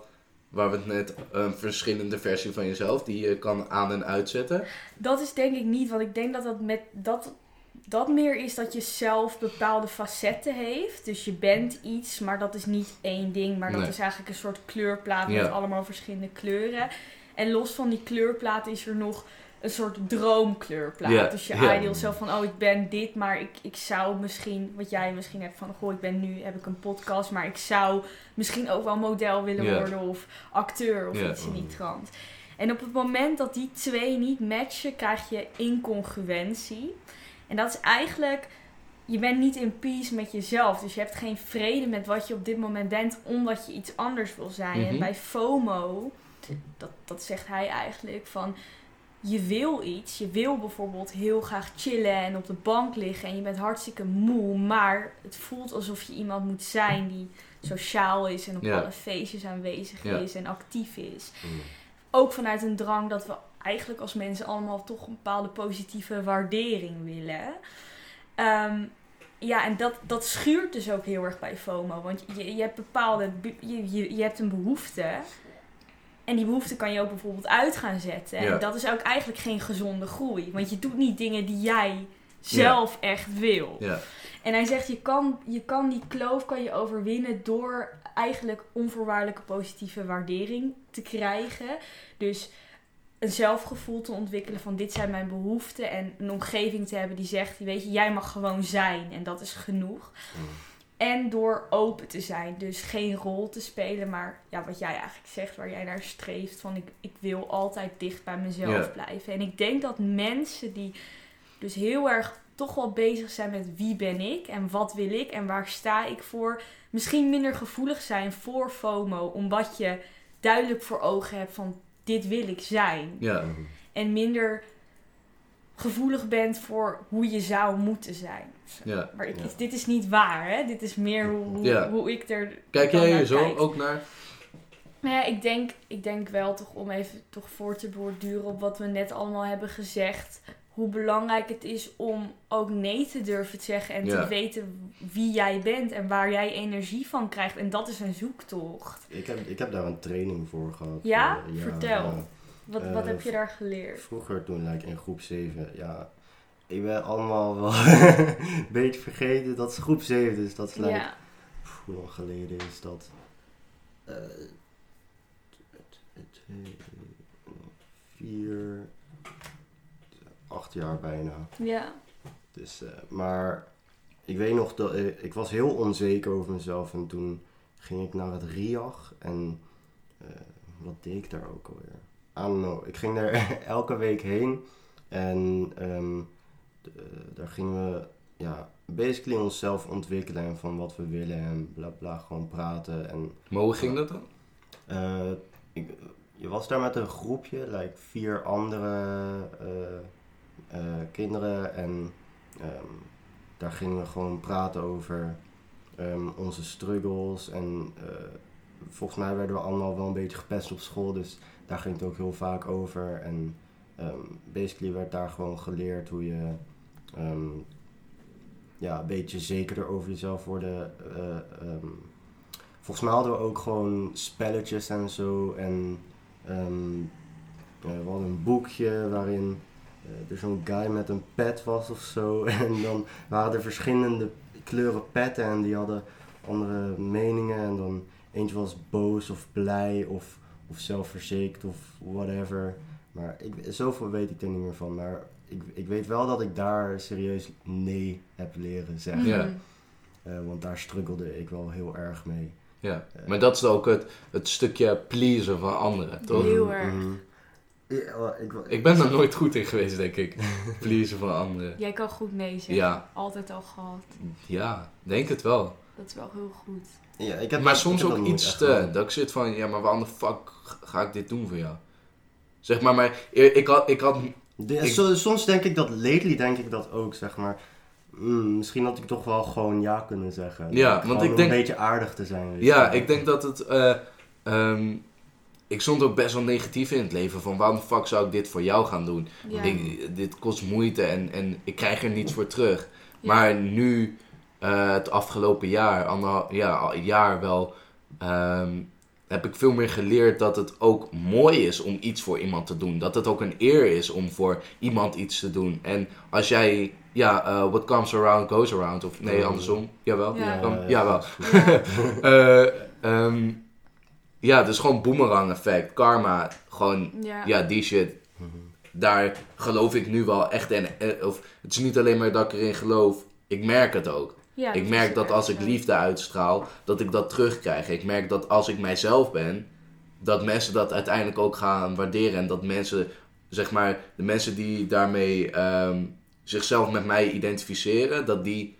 waar we het net, een verschillende versie van jezelf die je kan aan- en uitzetten? Dat is denk ik niet, want ik denk dat dat met dat, dat meer is dat je zelf bepaalde facetten heeft. Dus je bent iets, maar dat is niet één ding, maar dat Nee. is eigenlijk een soort kleurplaat Ja. met allemaal verschillende kleuren. En los van die kleurplaat is er nog een soort droomkleurplaat. Ja, Dus je ideal zelf van, oh ik ben dit, maar ik, ik zou misschien, wat jij misschien hebt van, goh ik ben nu, heb ik een podcast, maar ik zou misschien ook wel model willen worden of acteur of iets in die trant. En op het moment dat die twee niet matchen, krijg je incongruentie. En dat is eigenlijk, je bent niet in peace met jezelf. Dus je hebt geen vrede met wat je op dit moment bent, omdat je iets anders wil zijn. Mhm. En bij FOMO, dat, dat zegt hij eigenlijk, van je wil iets. Je wil bijvoorbeeld heel graag chillen en op de bank liggen en je bent hartstikke moe. Maar het voelt alsof je iemand moet zijn die sociaal is en op Ja. alle feestjes aanwezig Ja. is en actief is Mm. ook vanuit een drang dat we eigenlijk als mensen allemaal toch een bepaalde positieve waardering willen. Ehm, ja, en dat, dat schuurt dus ook heel erg bij FOMO. Want je, je hebt bepaalde, je, je hebt een behoefte. En die behoefte kan je ook bijvoorbeeld uit gaan zetten. Ja. En dat is ook eigenlijk geen gezonde groei. Want je doet niet dingen die jij zelf echt wil. Ja, En hij zegt, je kan, je kan die kloof kan je overwinnen door eigenlijk onvoorwaardelijke positieve waardering te krijgen. Dus een zelfgevoel te ontwikkelen van dit zijn mijn behoeften. En een omgeving te hebben die zegt, weet je, jij mag gewoon zijn en dat is genoeg. Mm. En door open te zijn. Dus geen rol te spelen, maar ja, wat jij eigenlijk zegt, waar jij naar streeft. Van ik, ik wil altijd dicht bij mezelf blijven. En ik denk dat mensen die dus heel erg toch wel bezig zijn met wie ben ik en wat wil ik en waar sta ik voor. Misschien minder gevoelig zijn voor FOMO, omdat je duidelijk voor ogen hebt van dit wil ik zijn. Ja. En minder gevoelig bent voor hoe je zou moeten zijn. ja. Maar ik, Ja. dit is niet waar, hè? Dit is meer hoe, hoe, Ja. hoe ik er. Kijk jij hier zo kijk. ook naar? Nou ja, ik denk, ik denk wel toch om even toch voor te borduren op wat we net allemaal hebben gezegd. Hoe belangrijk het is om ook nee te durven te zeggen en Ja. te weten wie jij bent en waar jij energie van krijgt. En dat is een zoektocht. Ik heb, ik heb daar een training voor gehad. Ja? Eh, Vertel. Ja. Wat, Eh, wat heb je daar geleerd? Vroeger toen, like, in groep 7, ja. Ik ben allemaal wel *laughs* een beetje vergeten dat is groep 7 is. Dat is like, Ja, pff, hoe lang geleden is dat? Eh, t- t- twee, vier, acht jaar bijna. ja, Dus, eh, maar ik weet nog dat eh, ik was heel onzeker over mezelf en toen ging ik naar het RIAG en eh, wat deed ik daar ook alweer? Know. Ik ging daar *laughs* elke week heen en ehm, eh, daar gingen we ja, basically onszelf ontwikkelen en van wat we willen en bla bla gewoon praten en Maar hoe ging dat dan? eh, ik, je was daar met een groepje, like vier andere eh, eh, kinderen. En ehm, daar gingen we gewoon praten over ehm, onze struggles. En eh, volgens mij werden we allemaal wel een beetje gepest op school. Dus daar ging het ook heel vaak over. En ehm, basically werd daar gewoon geleerd hoe je ehm, ja, een beetje zekerder over jezelf worden. eh, ehm, Volgens mij hadden we ook gewoon spelletjes en zo. En eh, we hadden een boekje waarin eh, er zo'n guy met een pet was of zo. *laughs* En dan waren er verschillende kleuren petten en die hadden andere meningen. En dan eentje was boos of blij of, of zelfverzekerd of whatever. Maar ik, zoveel weet ik er niet meer van. Maar ik, ik weet wel dat ik daar serieus nee heb leren zeggen. Ja. Mhm. Eh, want daar struggelde ik wel heel erg mee. Ja. Maar dat is ook het, het stukje pleasen van anderen, toch? Heel erg. Mhm. Ja, ik, Ik ben daar nooit goed in geweest, denk ik. Pleasen van anderen. Jij kan goed nee zeggen. Ja. Altijd al gehad. Ja, denk het wel. Dat is wel heel goed. Ja, ik heb, Maar soms heb ook iets te. Dat ik zit van, ja, maar waarom de fuck ga ik dit doen voor jou? Zeg maar, maar ik had, ik had De- ik- so- soms denk ik dat, lately denk ik dat ook, zeg maar. Mm, misschien had ik toch wel gewoon ja kunnen zeggen. Ja, Gewoon want ik om denk- een beetje aardig te zijn. weet je Ja, ik denk dat het. eh, ehm, ik stond ook best wel negatief in het leven. Van waarom de fuck zou ik dit voor jou gaan doen? Ja. Ik, dit kost moeite en, en ik krijg er niets voor terug. Ja. Maar nu, eh, het afgelopen jaar, anderhal, ja, al een jaar wel, ehm, heb ik veel meer geleerd dat het ook mooi is om iets voor iemand te doen. Dat het ook een eer is om voor iemand iets te doen. En als jij, ja, eh, what comes around goes around. Of nee, Ja. andersom. Jawel. Ja. Ja, jawel. *laughs* Eh, ehm, ja, dus gewoon boomerang effect, karma, gewoon, Ja. ja, die shit. Daar geloof ik nu wel echt in. Of, het is niet alleen maar dat ik erin geloof, ik merk het ook. Ja, ik merk dat als ik liefde uitstraal, dat ik dat terugkrijg. Ik merk dat als ik mijzelf ben, dat mensen dat uiteindelijk ook gaan waarderen. En dat mensen, zeg maar, de mensen die daarmee ehm, zichzelf met mij identificeren, dat die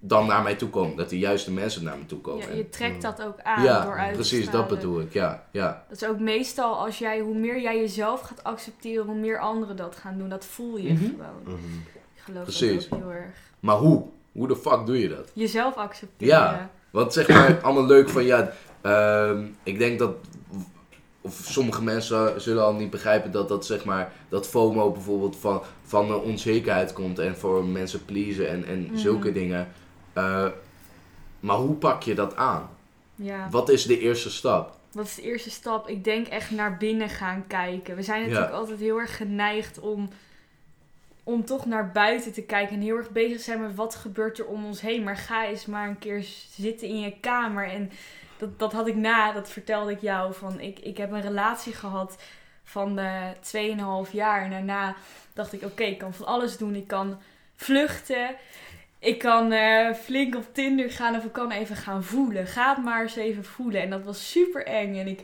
dan naar mij toe komen. Dat de juiste mensen naar me toe komen. Ja, En- je trekt dat ook aan ja, door uit te precies, dat bedoel ik. Ja, ja. Dat is ook meestal als jij, hoe meer jij jezelf gaat accepteren, hoe meer anderen dat gaan doen. Dat voel je Mhm. gewoon. Mhm. Ik geloof Precies. dat ook heel erg. Maar hoe? Hoe de fuck doe je dat? Jezelf accepteren. Ja. Want zeg maar, allemaal leuk van ja, ehm, ik denk dat, of sommige mensen zullen al niet begrijpen dat dat zeg maar, dat FOMO bijvoorbeeld van, van een onzekerheid komt en voor mensen pleasen en, en Mhm. zulke dingen. Eh, maar hoe pak je dat aan? Ja. Wat is de eerste stap? Wat is de eerste stap? Ik denk echt naar binnen gaan kijken. We zijn natuurlijk Ja. altijd heel erg geneigd om, om toch naar buiten te kijken. En heel erg bezig zijn met wat gebeurt er om ons heen. Maar ga eens maar een keer zitten in je kamer. En dat, dat had ik na, dat vertelde ik jou. Van ik, ik heb een relatie gehad van eh 2,5 jaar. En daarna dacht ik, oké, ik kan van alles doen. Ik kan vluchten. ik kan eh, flink op Tinder gaan of ik kan even gaan voelen. Ga het maar eens even voelen. En dat was super eng. En ik,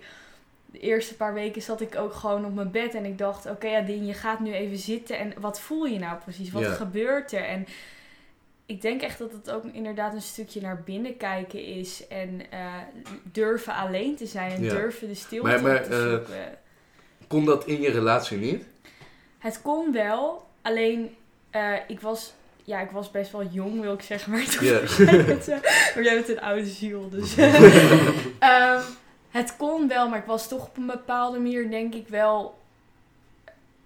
de eerste paar weken zat ik ook gewoon op mijn bed en ik dacht, oké ja, Dien, je gaat nu even zitten. En wat voel je nou precies? Wat Ja. gebeurt er? En ik denk echt dat het ook inderdaad een stukje naar binnen kijken is. En eh, durven alleen te zijn en Ja. durven de stilte Maar- maar, te eh, zoeken. Kon dat in je relatie niet? Het kon wel, alleen eh, ik was... Ja, ik was best wel jong, wil ik zeggen. Maar, toen Ja. jij bent, maar jij bent een oude ziel, dus... *laughs* Ehm, het kon wel, maar ik was toch op een bepaalde manier, denk ik wel,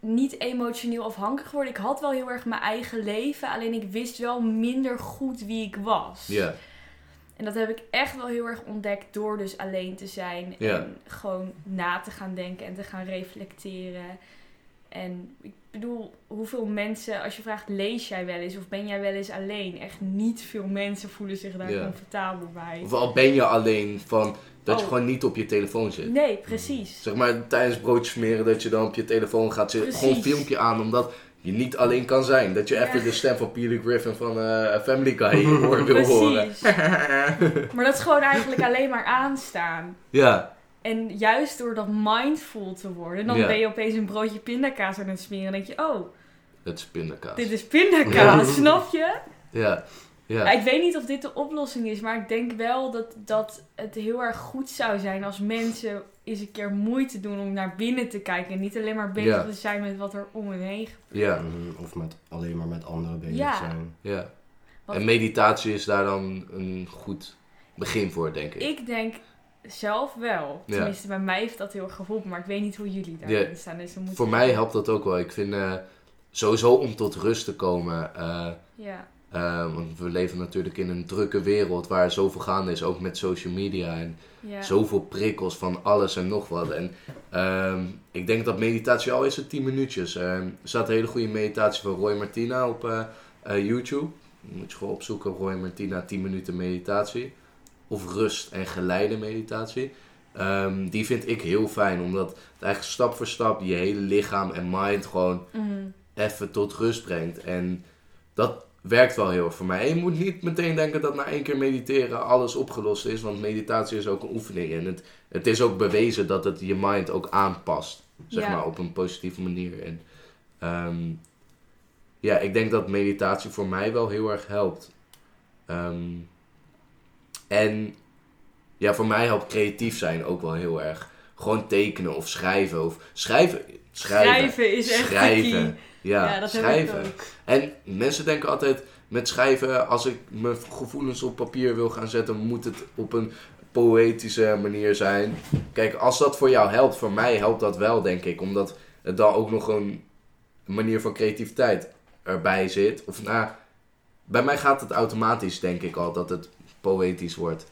niet emotioneel afhankelijk geworden. Ik had wel heel erg mijn eigen leven, alleen ik wist wel minder goed wie ik was. Ja. En dat heb ik echt wel heel erg ontdekt door dus alleen te zijn. En gewoon na te gaan denken en te gaan reflecteren. En ik bedoel, hoeveel mensen, als je vraagt, lees jij wel eens of ben jij wel eens alleen? Echt niet veel mensen voelen zich daar comfortabel bij. Of al ben je alleen van dat je Oh. gewoon niet op je telefoon zit. Nee, precies. Zeg maar tijdens broodjes smeren dat je dan op je telefoon gaat zitten. Gewoon een filmpje aan omdat je niet alleen kan zijn. Dat je Ja. even de stem van Peter Griffin van eh, Family Guy *laughs* hoor, wil horen. Precies. *laughs* Maar dat is gewoon eigenlijk alleen maar aanstaan. Ja, En juist door dat mindful te worden, dan Ja. ben je opeens een broodje pindakaas aan het smeren. En denk je, oh, het is pindakaas. dit is pindakaas, *laughs* snap je? Ja, Ja, ik weet niet of dit de oplossing is, maar ik denk wel dat, dat het heel erg goed zou zijn als mensen eens een keer moeite doen om naar binnen te kijken. En niet alleen maar bezig Ja. te zijn met wat er om hen heen gebeurt. ja, Mhm, Of met, alleen maar met anderen bezig Ja. zijn. ja. Wat- En meditatie is daar dan een goed begin voor, denk ik. Ik denk zelf wel. Ja. Tenminste, bij mij heeft dat heel erg geholpen, maar ik weet niet hoe jullie daarin Ja. staan. Dus Voor mij helpt dat ook wel. Ik vind eh, sowieso om tot rust te komen. eh, Ja, eh, want we leven natuurlijk in een drukke wereld waar zoveel gaande is, ook met social media. En zoveel prikkels van alles en nog wat. En ehm, ik denk dat meditatie al is het 10 minuutjes. Ehm, er staat een hele goede meditatie van Roy Martina op eh, eh, YouTube. Moet je gewoon opzoeken, Roy Martina 10 minuten meditatie. Of rust en geleide meditatie. Ehm, die vind ik heel fijn, omdat het eigenlijk stap voor stap je hele lichaam en mind gewoon Mhm. even tot rust brengt. En dat werkt wel heel erg voor mij. En je moet niet meteen denken dat na één keer mediteren alles opgelost is. Want meditatie is ook een oefening. En het, het is ook bewezen dat het je mind ook aanpast. Zeg Ja. maar op een positieve manier. En ehm, ja, ik denk dat meditatie voor mij wel heel erg helpt. Ehm, en ja, voor mij helpt creatief zijn ook wel heel erg. Gewoon tekenen of schrijven. Of schrijven. Schrijven. Schrijven is echt Schrijven. Ja, Ja, dat schrijven. En mensen denken altijd met schrijven, als ik mijn gevoelens op papier wil gaan zetten, moet het op een poëtische manier zijn. Kijk, als dat voor jou helpt, voor mij helpt dat wel, denk ik. Omdat het dan ook nog een manier van creativiteit erbij zit. Of nou, bij mij gaat het automatisch, denk ik al, dat het poëtisch wordt.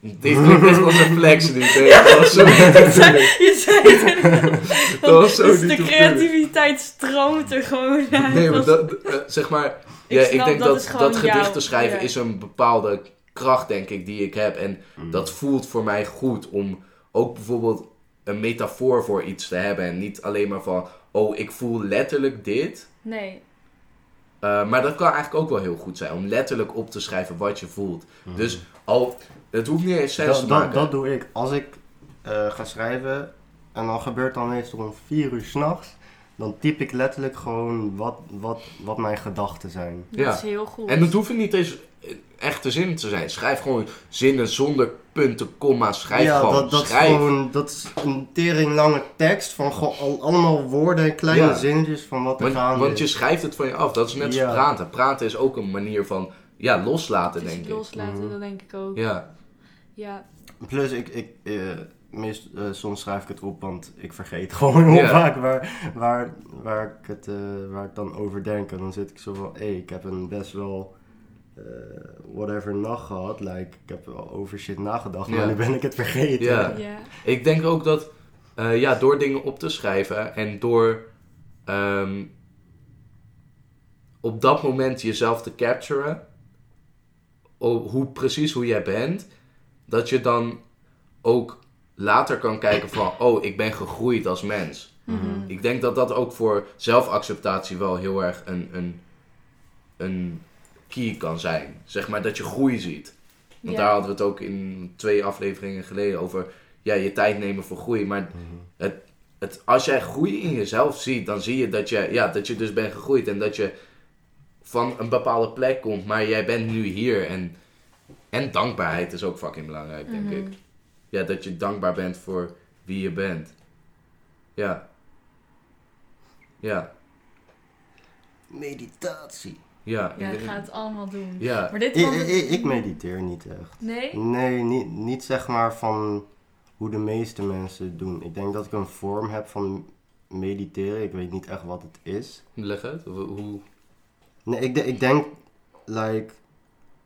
Dit klinkt echt als een flex nu. *laughs* Dat was zo Je zei- Je zei het. *laughs* Dat was zo Dus niet de de creativiteit stroomt er gewoon uit. Nee, maar Dat- eh, zeg maar, Ik ja, ik denk dat dat, dat, gedichten schrijven ja. is een bepaalde kracht, denk ik, die ik heb. En Mhm. dat voelt voor mij goed om ook bijvoorbeeld een metafoor voor iets te hebben. En niet alleen maar van, oh, ik voel letterlijk dit. Nee, Eh, maar dat kan eigenlijk ook wel heel goed zijn, om letterlijk op te schrijven wat je voelt. Mhm. Dus al, het hoeft niet eens sens dat, te dat, maken. dat doe ik. Als ik eh, ga schrijven en dan gebeurt dan meestal om vier uur s'nachts, dan typ ik letterlijk gewoon wat, wat, wat mijn gedachten zijn. dat Ja. is heel goed. En dat hoeft niet eens echte zinnen te zijn. Schrijf gewoon zinnen zonder punten, komma's. Schrijf ja, gewoon. dat, dat, is schrijf. gewoon, dat is een tering lange tekst van gewoon allemaal woorden en kleine Ja. zinnetjes van wat er Want, gaande want je is. schrijft het van je af. Dat is net als praten. Praten is ook een manier van ja, loslaten, denk ik. loslaten, Mhm. dat denk ik ook. Ja, Ja. Plus, ik, ik, eh, meest, eh, soms schrijf ik het op, want ik vergeet *laughs* gewoon heel vaak waar, waar, waar, ik het, eh, waar ik dan over denk. En dan zit ik zo van, hé, ik heb een best wel whatever nacht gehad. Like, ik heb wel over shit nagedacht, maar Ja. nu ben ik het vergeten. Ja. ja. ik denk ook dat eh, ja, door dingen op te schrijven en door ehm, op dat moment jezelf te capturen, hoe precies hoe jij bent, dat je dan ook later kan kijken van, oh, ik ben gegroeid als mens. Mhm. Ik denk dat dat ook voor zelfacceptatie wel heel erg een, een, een key kan zijn. Zeg maar dat je groei ziet. Want Ja. daar hadden we het ook in twee afleveringen geleden over. Ja, je tijd nemen voor groei. Maar Mhm. het, als jij groei in jezelf ziet, dan zie je dat je, ja, dat je dus bent gegroeid. En dat je van een bepaalde plek komt, maar jij bent nu hier. En, en dankbaarheid is ook fucking belangrijk, denk Mhm. ik. Ja, dat je dankbaar bent voor wie je bent. Ja. Ja. Meditatie. Ja. Ja, ik ga het allemaal doen. ja. Maar dit Ik, ik, ik mediteer niet echt. Nee? Nee, niet, niet zeg maar van hoe de meeste mensen het doen. Ik denk dat ik een vorm heb van mediteren. Ik weet niet echt wat het is. Leg uit. Hoe, hoe- Nee, ik, de- ik denk like,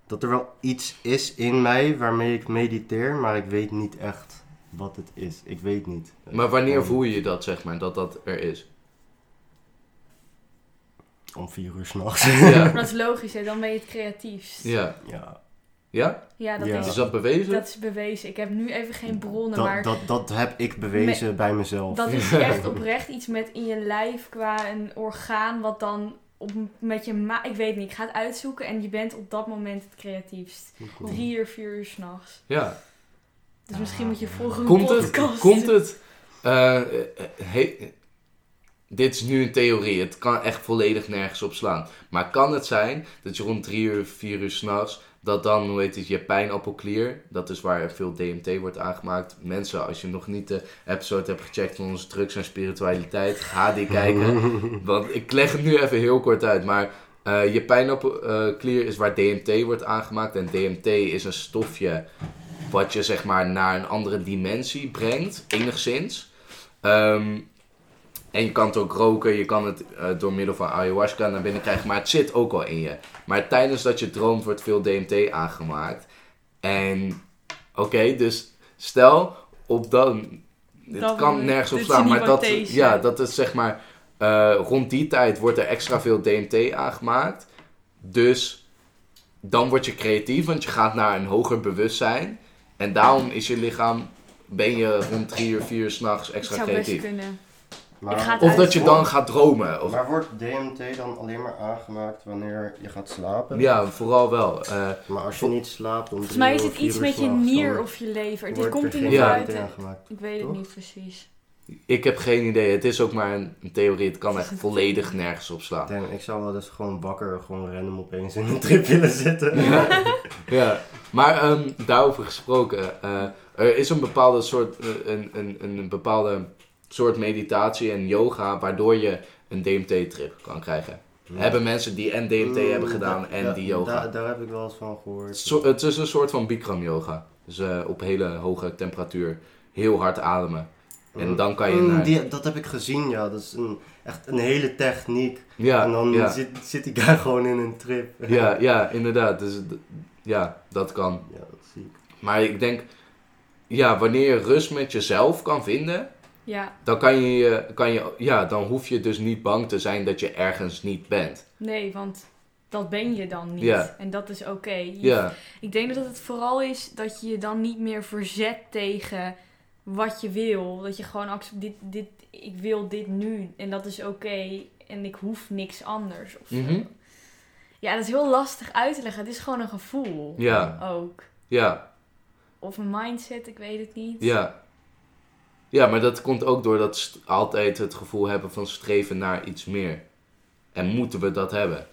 dat er wel iets is in mij waarmee ik mediteer, maar ik weet niet echt wat het is. Ik weet niet. Maar wanneer voel je dat, zeg maar, dat dat er is? Om vier uur s'nachts. Ja. *laughs* Dat is logisch, hè? dan ben je het creatiefst. Ja. ja. Ja? Ja, dat, Ja. Is, Is dat bewezen? dat is bewezen. Ik heb nu even geen bronnen, maar Dat, dat, dat heb ik bewezen bij mezelf. dat is *laughs* echt oprecht iets met in je lijf qua een orgaan wat dan op, met je ma... Ik weet niet, ik ga het uitzoeken en je bent op dat moment het creatiefst. Drie uur, vier uur s'nachts. Ja. Dus misschien moet je volgende Ah. Komt het? Komt het? he- dit is nu een theorie. Het kan echt volledig nergens op slaan. Maar kan het zijn dat je rond drie uur, vier uur s'nachts... dat dan, hoe heet het, je pijnappelklier... dat is waar veel DMT wordt aangemaakt. Mensen, als je nog niet de episode hebt gecheckt van onze drugs en spiritualiteit... ga die kijken. *laughs* Want ik leg het nu even heel kort uit. Maar eh, je pijnappelklier is waar DMT wordt aangemaakt. En DMT is een stofje wat je zeg maar naar een andere dimensie brengt, enigszins. Ehm, en je kan het ook roken, je kan het eh, door middel van ayahuasca naar binnen krijgen, maar het zit ook al in je. Maar tijdens dat je droomt wordt veel DMT aangemaakt. En oké, dus stel op dan, het kan nergens op slaan, maar dat, ja, dat is zeg maar, eh, rond die tijd wordt er extra veel DMT aangemaakt. Dus dan word je creatief, want je gaat naar een hoger bewustzijn. En daarom is je lichaam, ben je rond drie uur, vier uur s'nachts extra creatief. Kunnen. Maar, Ik ga het Of dat je dan gaat dromen. Of, maar wordt DMT dan alleen maar aangemaakt wanneer je gaat slapen? ja, vooral wel. Eh, Maar als je niet slaapt om Volgens mij is het iets met je nier of je lever. Dit komt er de Ja. Aangemaakt. Ik weet het Toch? niet precies. ik heb geen idee. Het is ook maar een, een theorie. Het kan echt *laughs* volledig nergens op slaan. Damn, ik zou wel eens gewoon wakker, gewoon random opeens in een trip willen zitten. *laughs* Ja, maar ehm, daarover gesproken. eh, er is een bepaalde soort, eh, een, een, een bepaalde soort meditatie en yoga waardoor je een DMT-trip kan krijgen. Hebben mensen die en DMT Mm, hebben gedaan da- en die yoga. Daar, daar heb ik wel eens van gehoord. Het is een soort van Bikram yoga. Dus eh, op hele hoge temperatuur heel hard ademen. En dan kan je Mm, naar... die, dat heb ik gezien, ja. Dat is een, echt een hele techniek. Ja, en dan ja, zit, zit die guy *laughs* gewoon in een trip. ja, ja, inderdaad. Dus, ja, dat kan. Ja, dat zie ik. Maar ik denk, ja, wanneer je rust met jezelf kan vinden, Ja, dan kan je, kan je, ja, dan hoef je dus niet bang te zijn dat je ergens niet bent. nee, want dat ben je dan niet. En dat is oké. Ik denk dat het vooral is dat je je dan niet meer verzet tegen wat je wil. Dat je gewoon accepteert, dit, dit, ik wil dit nu en dat is oké en ik hoef niks anders. Of. Mhm. Ja, dat is heel lastig uit te leggen. Het is gewoon een gevoel ja, ook. ja, Of een mindset, ik weet het niet. ja. Ja, maar dat komt ook door dat st- altijd het gevoel hebben van streven naar iets meer. En moeten we dat hebben?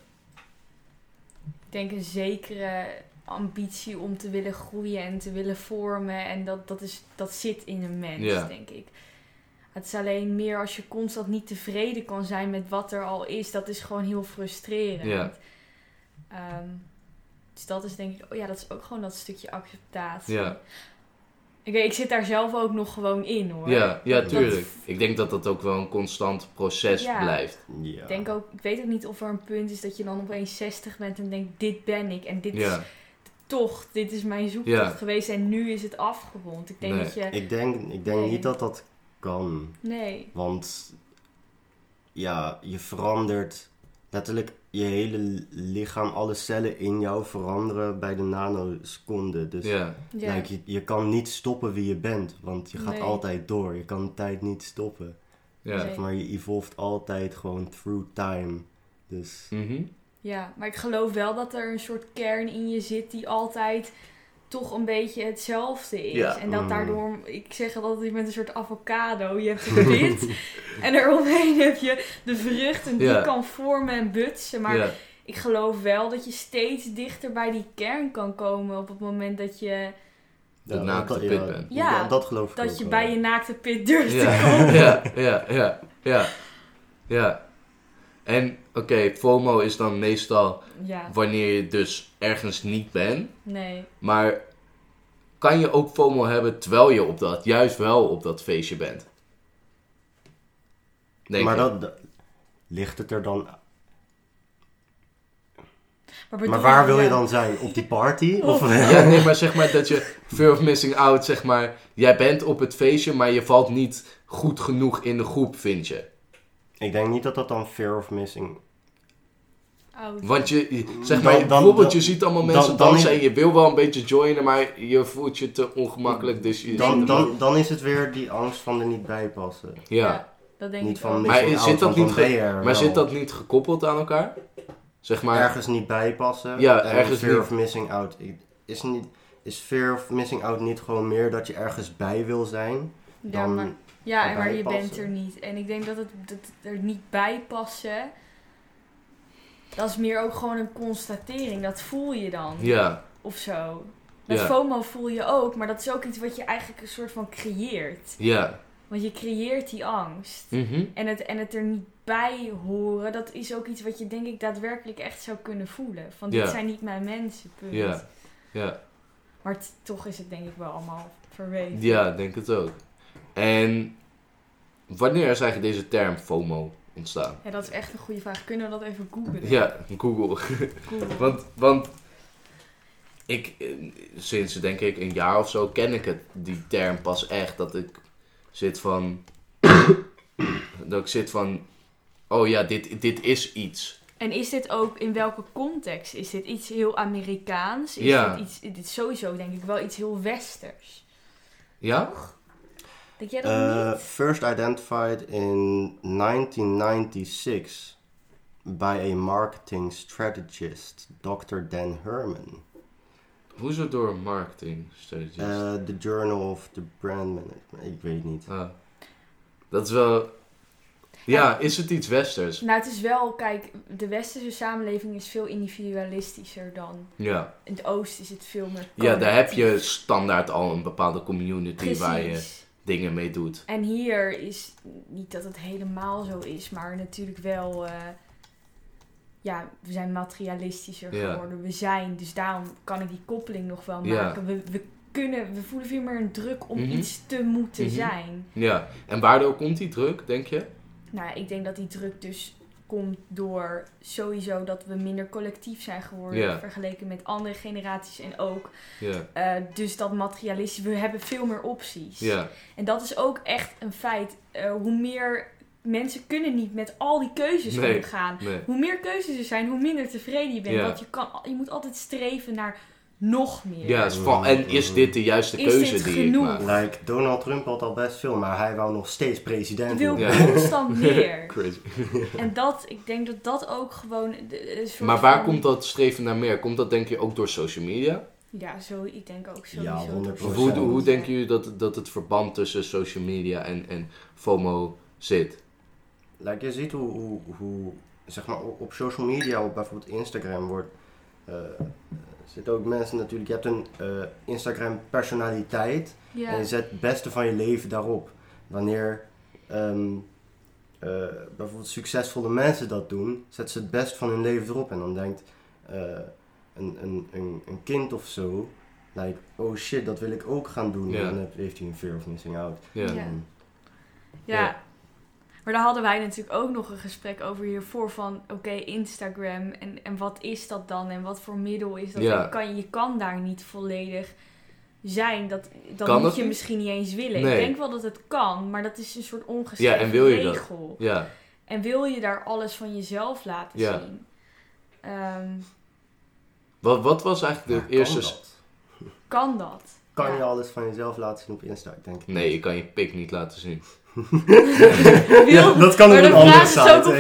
Ik denk een zekere ambitie om te willen groeien en te willen vormen. En dat, dat, is, dat zit in een mens, Ja. denk ik. Het is alleen meer als je constant niet tevreden kan zijn met wat er al is. Dat is gewoon heel frustrerend. Ja. Ehm, dus dat is denk ik... Oh ja, dat is ook gewoon dat stukje acceptatie. Ja, Ik, ik zit daar zelf ook nog gewoon in hoor. ja, ja Dat- tuurlijk. Ik denk dat dat ook wel een constant proces Ja. blijft. Ja. Ik denk ook, ik weet ook niet of er een punt is dat je dan opeens 60 bent en denkt, dit ben ik. En dit is toch, dit is mijn zoektocht Ja. geweest en nu is het afgerond. Ik denk Nee. dat je... Ik denk, ik denk Nee. niet dat dat kan. Nee. Want ja, je verandert letterlijk je hele lichaam, alle cellen in jou veranderen bij de nanoseconde. Dus ja, Ja. like, je, je kan niet stoppen wie je bent, want je gaat Nee. altijd door. Je kan de tijd niet stoppen. ja. Nee. Zeg maar je evolft altijd gewoon through time. Dus Mhm. Ja, maar ik geloof wel dat er een soort kern in je zit die altijd toch een beetje hetzelfde is. Ja. En dat Mm. daardoor, ik zeg altijd met een soort avocado. Je hebt het wit *laughs* en eromheen heb je de vrucht en die Ja. kan vormen en butsen. Maar ja. ik geloof wel dat je steeds dichter bij die kern kan komen op het moment dat je, De naakte dat- pit bent. Ja, dat, dat geloof ik dat ook je wel. bij je naakte pit durft te *laughs* Ja, komen. ja, ja, ja, ja. ja. En oké, FOMO is dan meestal Ja, wanneer je dus ergens niet bent. nee. Maar kan je ook FOMO hebben terwijl je op dat, juist wel op dat feestje bent? Denk maar dat, dat- ligt het er dan... Maar, bedoel Maar waar wil je dan zijn? Op die party? *laughs* Of, Ja, nee, maar zeg maar dat je fear of missing out, zeg maar, jij bent op het feestje, maar je valt niet goed genoeg in de groep, vind je. Ik denk niet dat dat dan fear of missing... Oud. Want je, zeg Dan- maar, dan- bijvoorbeeld, dan- je ziet allemaal mensen dan dansen is- en je wil wel een beetje joinen, maar je voelt je te ongemakkelijk, dus je... Dan, dan, dan is het weer die angst van er niet bij passen. ja. dat denk Niet ik van ook. Maar zit dat niet Maar wel. zit dat niet gekoppeld aan elkaar? Zeg maar, Ergens niet bij passen. Ja, en ergens fear niet- of missing out. Is, niet, is fear of missing out niet gewoon meer dat je ergens bij wil zijn? Ja, Dan maar, ja maar je passen. bent er niet. En ik denk dat het dat er niet bij passen. Dat is meer ook gewoon een constatering. Dat voel je dan. ja, Of zo. Met Ja. FOMO voel je ook. Maar dat is ook iets wat je eigenlijk een soort van creëert. ja. Want je creëert die angst. Mhm. En het, en het er niet bij horen, dat is ook iets wat je denk ik daadwerkelijk echt zou kunnen voelen. Van dit Ja. zijn niet mijn mensen, punt. Ja. Ja. Maar toch is het denk ik wel allemaal verweven. ja, denk het ook. En wanneer is eigenlijk deze term FOMO ontstaan? Ja, dat is echt een goede vraag. Kunnen we dat even googlen? Ja, Google. Google. *laughs* Want, want ik, sinds denk ik een jaar of zo ken ik het, die term pas echt. Dat ik zit van, *coughs* dat ik zit van, oh ja, dit, dit is iets. En is dit ook, in welke context? Is dit iets heel Amerikaans? Is Ja. dit, iets, dit is sowieso denk ik wel iets heel westers. Ja? Denk jij dat Uh, niet? first identified in 1996 by a marketing strategist, Dr. Dan Herman. Hoezo door marketing strategist? Uh, the Journal of the Brand Management. Ik weet niet. Ah. dat is wel... Ja, is het iets westers? Nou, het is wel, kijk, de westerse samenleving is veel individualistischer dan. Ja. In het oosten is het veel meer Ja, daar heb je standaard al een bepaalde community waar je. Dingen mee doet. En hier is niet dat het helemaal zo is, maar natuurlijk wel. eh, ja, we zijn materialistischer Ja. geworden. We zijn, dus daarom kan ik die koppeling nog wel Ja. maken. We, we kunnen, we voelen veel meer een druk om Mhm. iets te moeten Mhm. zijn. Ja. En waardoor komt die druk, denk je? Nou, ik denk dat die druk dus komt door sowieso dat we minder collectief zijn geworden vergeleken met andere generaties en ook. Eh, dus dat materialistische, we hebben veel meer opties. Ja. En dat is ook echt een feit. Eh, hoe meer mensen kunnen niet met al die keuzes Nee. omgaan. Nee. Hoe meer keuzes er zijn, hoe minder tevreden je bent. Want je, kan, je moet altijd streven naar nog meer. Ja, van, en is dit de juiste Is keuze dit die genoeg? ik maak? Like, Donald Trump had al best veel, maar hij wou nog steeds president Je wil worden. Ja. constant *laughs* meer. Crazy. En dat, ik denk dat dat ook gewoon de- een soort Maar waar van- komt dat streven naar meer? Komt dat denk je ook door social media? Ja, zo, ik denk ook sowieso. Ja, door 100%. Of hoe, hoe denken jullie dat, dat het verband tussen social media en, en FOMO zit? Like, je ziet hoe, hoe, hoe zeg maar, op op social media, op bijvoorbeeld Instagram, wordt, eh, zitten ook mensen natuurlijk, je hebt een eh, Instagram personaliteit en je zet het beste van je leven daarop. Wanneer ehm, eh, bijvoorbeeld succesvolle mensen dat doen, zetten ze het best van hun leven erop en dan denkt eh, een, een, een, een kind of zo, like, oh shit, dat wil ik ook gaan doen. En dan heeft hij een fear of missing out. Ja. Ja. Maar daar hadden wij natuurlijk ook nog een gesprek over hiervoor van, oké, Instagram en, en wat is dat dan en wat voor middel is dat? Ja. En kan, je kan daar niet volledig zijn. Dat, dat Kan moet dat je niet? misschien niet eens willen. Nee. Ik denk wel dat het kan, maar dat is een soort ongeschreven Ja, en wil je dat? regel. Ja, En wil je daar alles van jezelf laten Ja. zien? Ehm, wat, wat was eigenlijk de eerste... Kan, dat? kan dat? kan Ja. je alles van jezelf laten zien op Insta? Ik denk Nee, je kan je pik niet laten zien. Wil- Ja, dat kan maar op een andere site.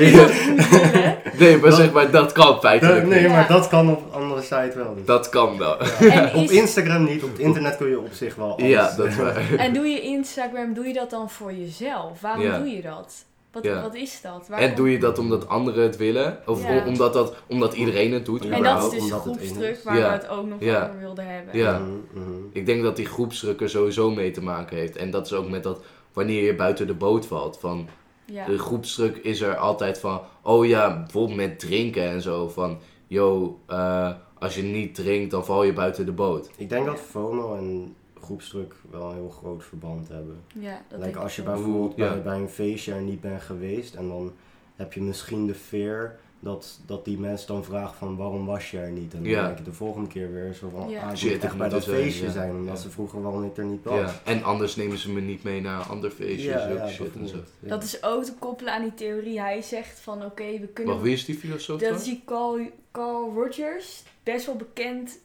Nee, maar Dat- zeg maar, dat kan feitelijk nee, maar Ja. dat kan op een andere site wel. Dus. Dat kan wel. En *laughs* Op Instagram niet, op het internet kun je op zich wel alles. Ja, dat is waar. *laughs* En doe je Instagram, doe je dat dan voor jezelf? Waarom Ja. doe je dat? Wat, Ja. wat is dat? Waarom- En doe je dat omdat anderen het willen? Of Ja. omdat, dat, omdat iedereen het doet? Ja, En dat is dus omdat groepsdruk waar Ja. we het ook nog Ja. over wilden hebben. Ja. Mhm, mhm. Ik denk dat die groepsdruk er sowieso mee te maken heeft. En dat is ook met dat wanneer je buiten de boot valt. Van, Ja. De groepsdruk is er altijd van, oh ja, bijvoorbeeld met drinken en zo. Van, yo, eh, als je niet drinkt, dan val je buiten de boot. Ik denk dat FOMO en groepsdruk wel een heel groot verband hebben. Ja, dat Like denk als je bijvoorbeeld Ja. bij, bij een feestje er niet bent geweest en dan heb je misschien de fear dat, dat die mensen dan vragen van waarom was je er niet? En dan Ja. denk je de volgende keer weer zo van, Ja. ah, Shit, moet echt bij dat zijn, feestje ja. zijn, omdat Ja. ze vroegen waarom ik er niet was. Ja. En anders nemen ze me niet mee naar een ander feestje. Ja, zulke ja, shit en zo. Dat is ook te koppelen aan die theorie. Hij zegt van oké, we kunnen... Wacht, wie is die filosoof dat dan? is die Carl, Carl Rogers. Best wel bekend.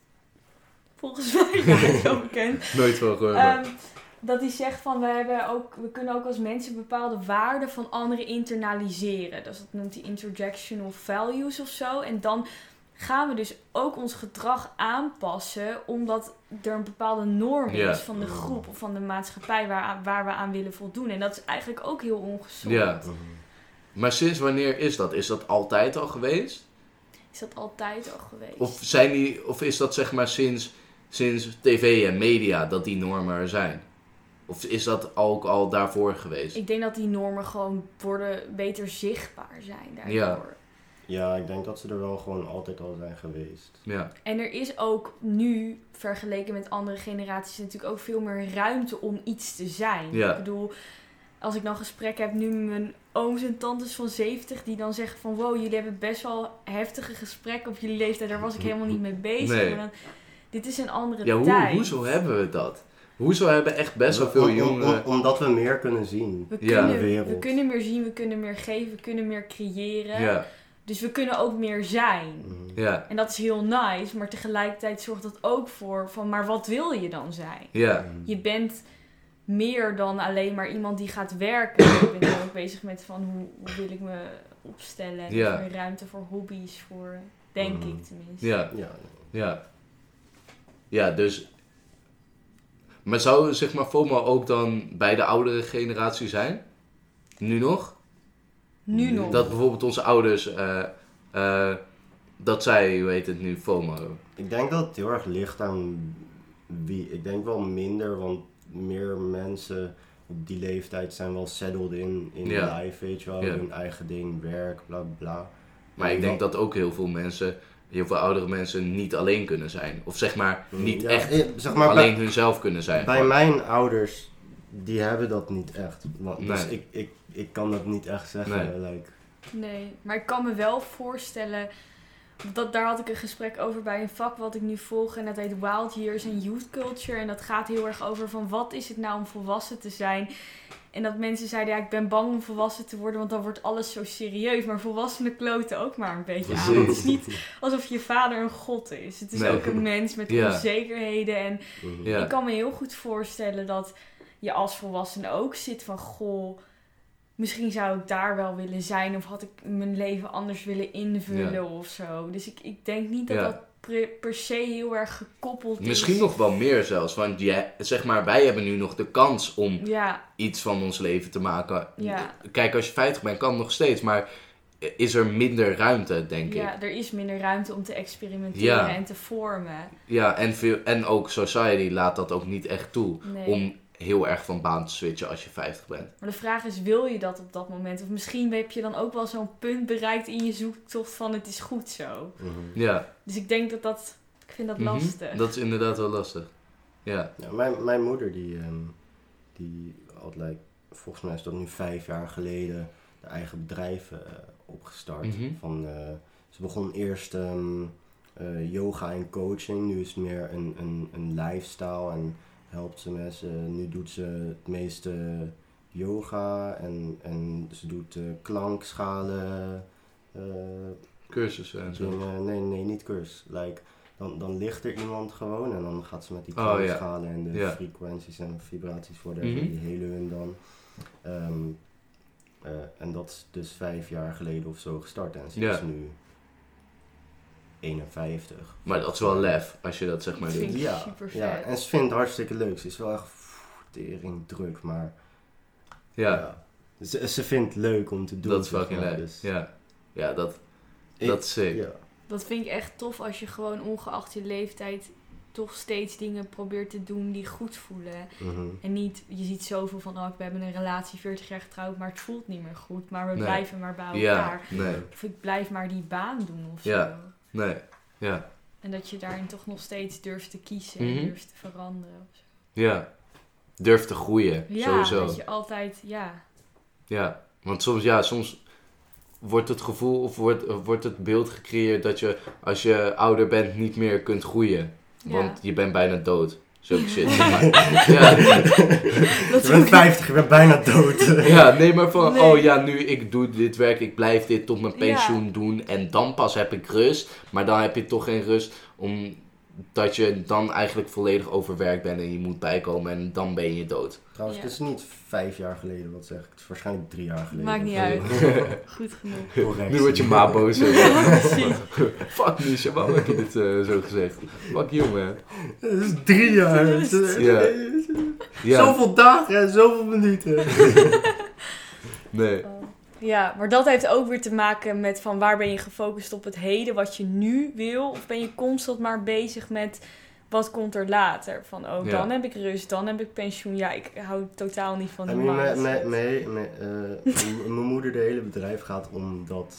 Volgens mij *laughs* ja, wel bekend. *laughs* Nooit van gehoord. Ehm, dat hij zegt van we, hebben ook, we kunnen ook als mensen bepaalde waarden van anderen internaliseren. Dus dat noemt hij interjectional values of zo. En dan gaan we dus ook ons gedrag aanpassen omdat er een bepaalde norm is van de groep of van de maatschappij waar, waar we aan willen voldoen. En dat is eigenlijk ook heel ongezond. Ja. Maar sinds wanneer is dat? Is dat altijd al geweest? Is dat altijd al geweest? Of, zijn die, of is dat zeg maar sinds, sinds tv en media dat die normen er zijn? Of is dat ook al daarvoor geweest? Ik denk dat die normen gewoon worden beter zichtbaar zijn daardoor. Ja. Ja, ik denk dat ze er wel gewoon altijd al zijn geweest. Ja. En er is ook nu, vergeleken met andere generaties, natuurlijk ook veel meer ruimte om iets te zijn. Ja. Ik bedoel, als ik dan gesprek heb nu met mijn ooms en tantes van 70, die dan zeggen van wow, jullie hebben best wel heftige gesprekken op jullie leeftijd, daar was ik helemaal niet mee bezig. Nee. Maar dan, dit is een andere Ja, hoe, tijd. hoezo hebben we dat? Hoezo hebben echt best wel veel jongeren... om- omdat we meer kunnen zien. We Ja. kunnen, De wereld. we kunnen meer zien, we kunnen meer geven, we kunnen meer creëren. Ja, Dus we kunnen ook meer zijn. Mhm. ja, En dat is heel nice, maar tegelijkertijd zorgt dat ook voor van, maar wat wil je dan zijn? ja. Je bent meer dan alleen maar iemand die gaat werken. Ik ben ook bezig met van hoe, hoe wil ik me opstellen. En Ja. er meer ruimte voor hobby's, voor, denk Mhm. ik tenminste. Ja, Ja, ja. Ja, dus... Maar zou zeg maar FOMO ook dan bij de oudere generatie zijn? Nu nog? Nu nog. Dat bijvoorbeeld onze ouders... eh, eh, dat zij, hoe heet het nu, FOMO hebben. Ik denk dat het heel erg ligt aan wie. Ik denk wel minder, want meer mensen op die leeftijd zijn wel settled in, in Ja. life, weet je wel. Ja. Hun eigen ding, werk, bla bla. Maar ik denk dat ook heel veel mensen, heel veel oudere mensen, niet alleen kunnen zijn. Of zeg maar, niet Ja, echt zeg maar, alleen bij, hunzelf kunnen zijn. bij mijn ouders, die hebben dat niet echt. Want, Dus ik, ik, ik kan dat niet echt zeggen. Nee. Like, Nee, maar ik kan me wel voorstellen. Dat, daar had ik een gesprek over bij een vak wat ik nu volg. En dat heet Wild Years and Youth Culture. En dat gaat heel erg over van wat is het nou om volwassen te zijn. En dat mensen zeiden, ja, ik ben bang om volwassen te worden, want dan wordt alles zo serieus. Maar volwassenen kloten ook maar een beetje aan. Het is niet alsof je vader een god is. Het is Nee. ook een mens met Ja. onzekerheden. En mhm. Ja. ik kan me heel goed voorstellen dat je als volwassene ook zit van goh, misschien zou ik daar wel willen zijn of had ik mijn leven anders willen invullen of zo. Dus ik, ik denk niet dat dat per, se heel erg gekoppeld is. Misschien nog wel meer zelfs. Want jij, zeg maar, wij hebben nu nog de kans om Ja, iets van ons leven te maken. Ja. Kijk, als je 50 bent, kan nog steeds. Maar is er minder ruimte, denk ik. ja, er is minder ruimte om te experimenteren Ja. en te vormen. Ja, en, veel, en ook society laat dat ook niet echt toe. Nee. Om heel erg van baan te switchen als je 50 bent. Maar de vraag is, wil je dat op dat moment? Of misschien heb je dan ook wel zo'n punt bereikt in je zoektocht van het is goed zo. Mhm. Ja, Dus ik denk dat dat, ik vind dat mhm. lastig. dat is inderdaad wel lastig. Ja, Ja, mijn, mijn moeder die, ehm, die had, like, volgens mij is dat nu vijf jaar geleden, de eigen bedrijf eh, opgestart. Mhm. Van, eh, ze begon eerst ehm, eh, yoga en coaching, nu is het meer een, een, een lifestyle en helpt ze mensen. Nu doet ze het meeste yoga en, en ze doet eh, klankschalen. eh, cursussen en zo. Nee, nee, niet cursus. Like, dan, dan ligt er iemand gewoon en dan gaat ze met die Oh, ja. klankschalen en de Ja. frequenties en vibraties voor de Mhm. die helen hun dan. Ehm, eh, en dat is dus vijf jaar geleden of zo gestart. En ze is nu 51. Maar dat is wel lef, als je dat zeg maar Dat doet. Ja, super vet. ja, en ze vindt het hartstikke leuk. Ze is wel echt tering druk, maar Ja, Ze, ze vindt het leuk om te doen. dat is fucking leuk. dus- Ja, ja dat, Ik- dat is sick. Ja. Dat vind ik echt tof als je gewoon ongeacht je leeftijd toch steeds dingen probeert te doen die goed voelen. Mhm. En niet, je ziet zoveel van, oh, we hebben een relatie 40 jaar getrouwd, maar het voelt niet meer goed. Maar we Nee. blijven maar bij Ja, elkaar. nee, Of ik blijf maar die baan doen of Ja. Nee, ja, En dat je daarin toch nog steeds durft te kiezen Mhm. en durft te veranderen. Of zo. ja. Durf te groeien, Ja, sowieso. dat je altijd, ja. Ja, want soms, ja, soms wordt het gevoel of wordt, of wordt het beeld gecreëerd dat je als je ouder bent niet meer kunt groeien. Want je bent bijna dood. Zulke shit. *laughs* ja, Dat Je bent 50, je bent bijna dood. *laughs* ja, nee, maar van, Nee. oh ja, nu ik doe dit werk, ik blijf dit tot mijn Ja. pensioen doen en dan pas heb ik rust. Maar dan heb je toch geen rust omdat je dan eigenlijk volledig overwerkt bent en je moet bijkomen en dan ben je dood. Trouwens, Ja. het is niet vijf jaar geleden, wat zeg ik. Het is waarschijnlijk drie jaar geleden. Maakt niet uit. *laughs* Goed genoeg. Correct. Nu word je ma boos. *laughs* Fuck Misha, waarom heb je dit eh, zo gezegd? Fuck you man. Het is drie jaar. Het is- Ja. Ja, Zoveel dagen en zoveel minuten. *laughs* nee. Ja, maar dat heeft ook weer te maken met van waar ben je gefocust op het heden, wat je nu wil, of ben je constant maar bezig met wat komt er later? Van oh, Ja. dan heb ik rust, dan heb ik pensioen. Ja, ik hou totaal niet van die I mean, me- me- me- eh, *laughs* Mijn moeder, de hele bedrijf gaat om dat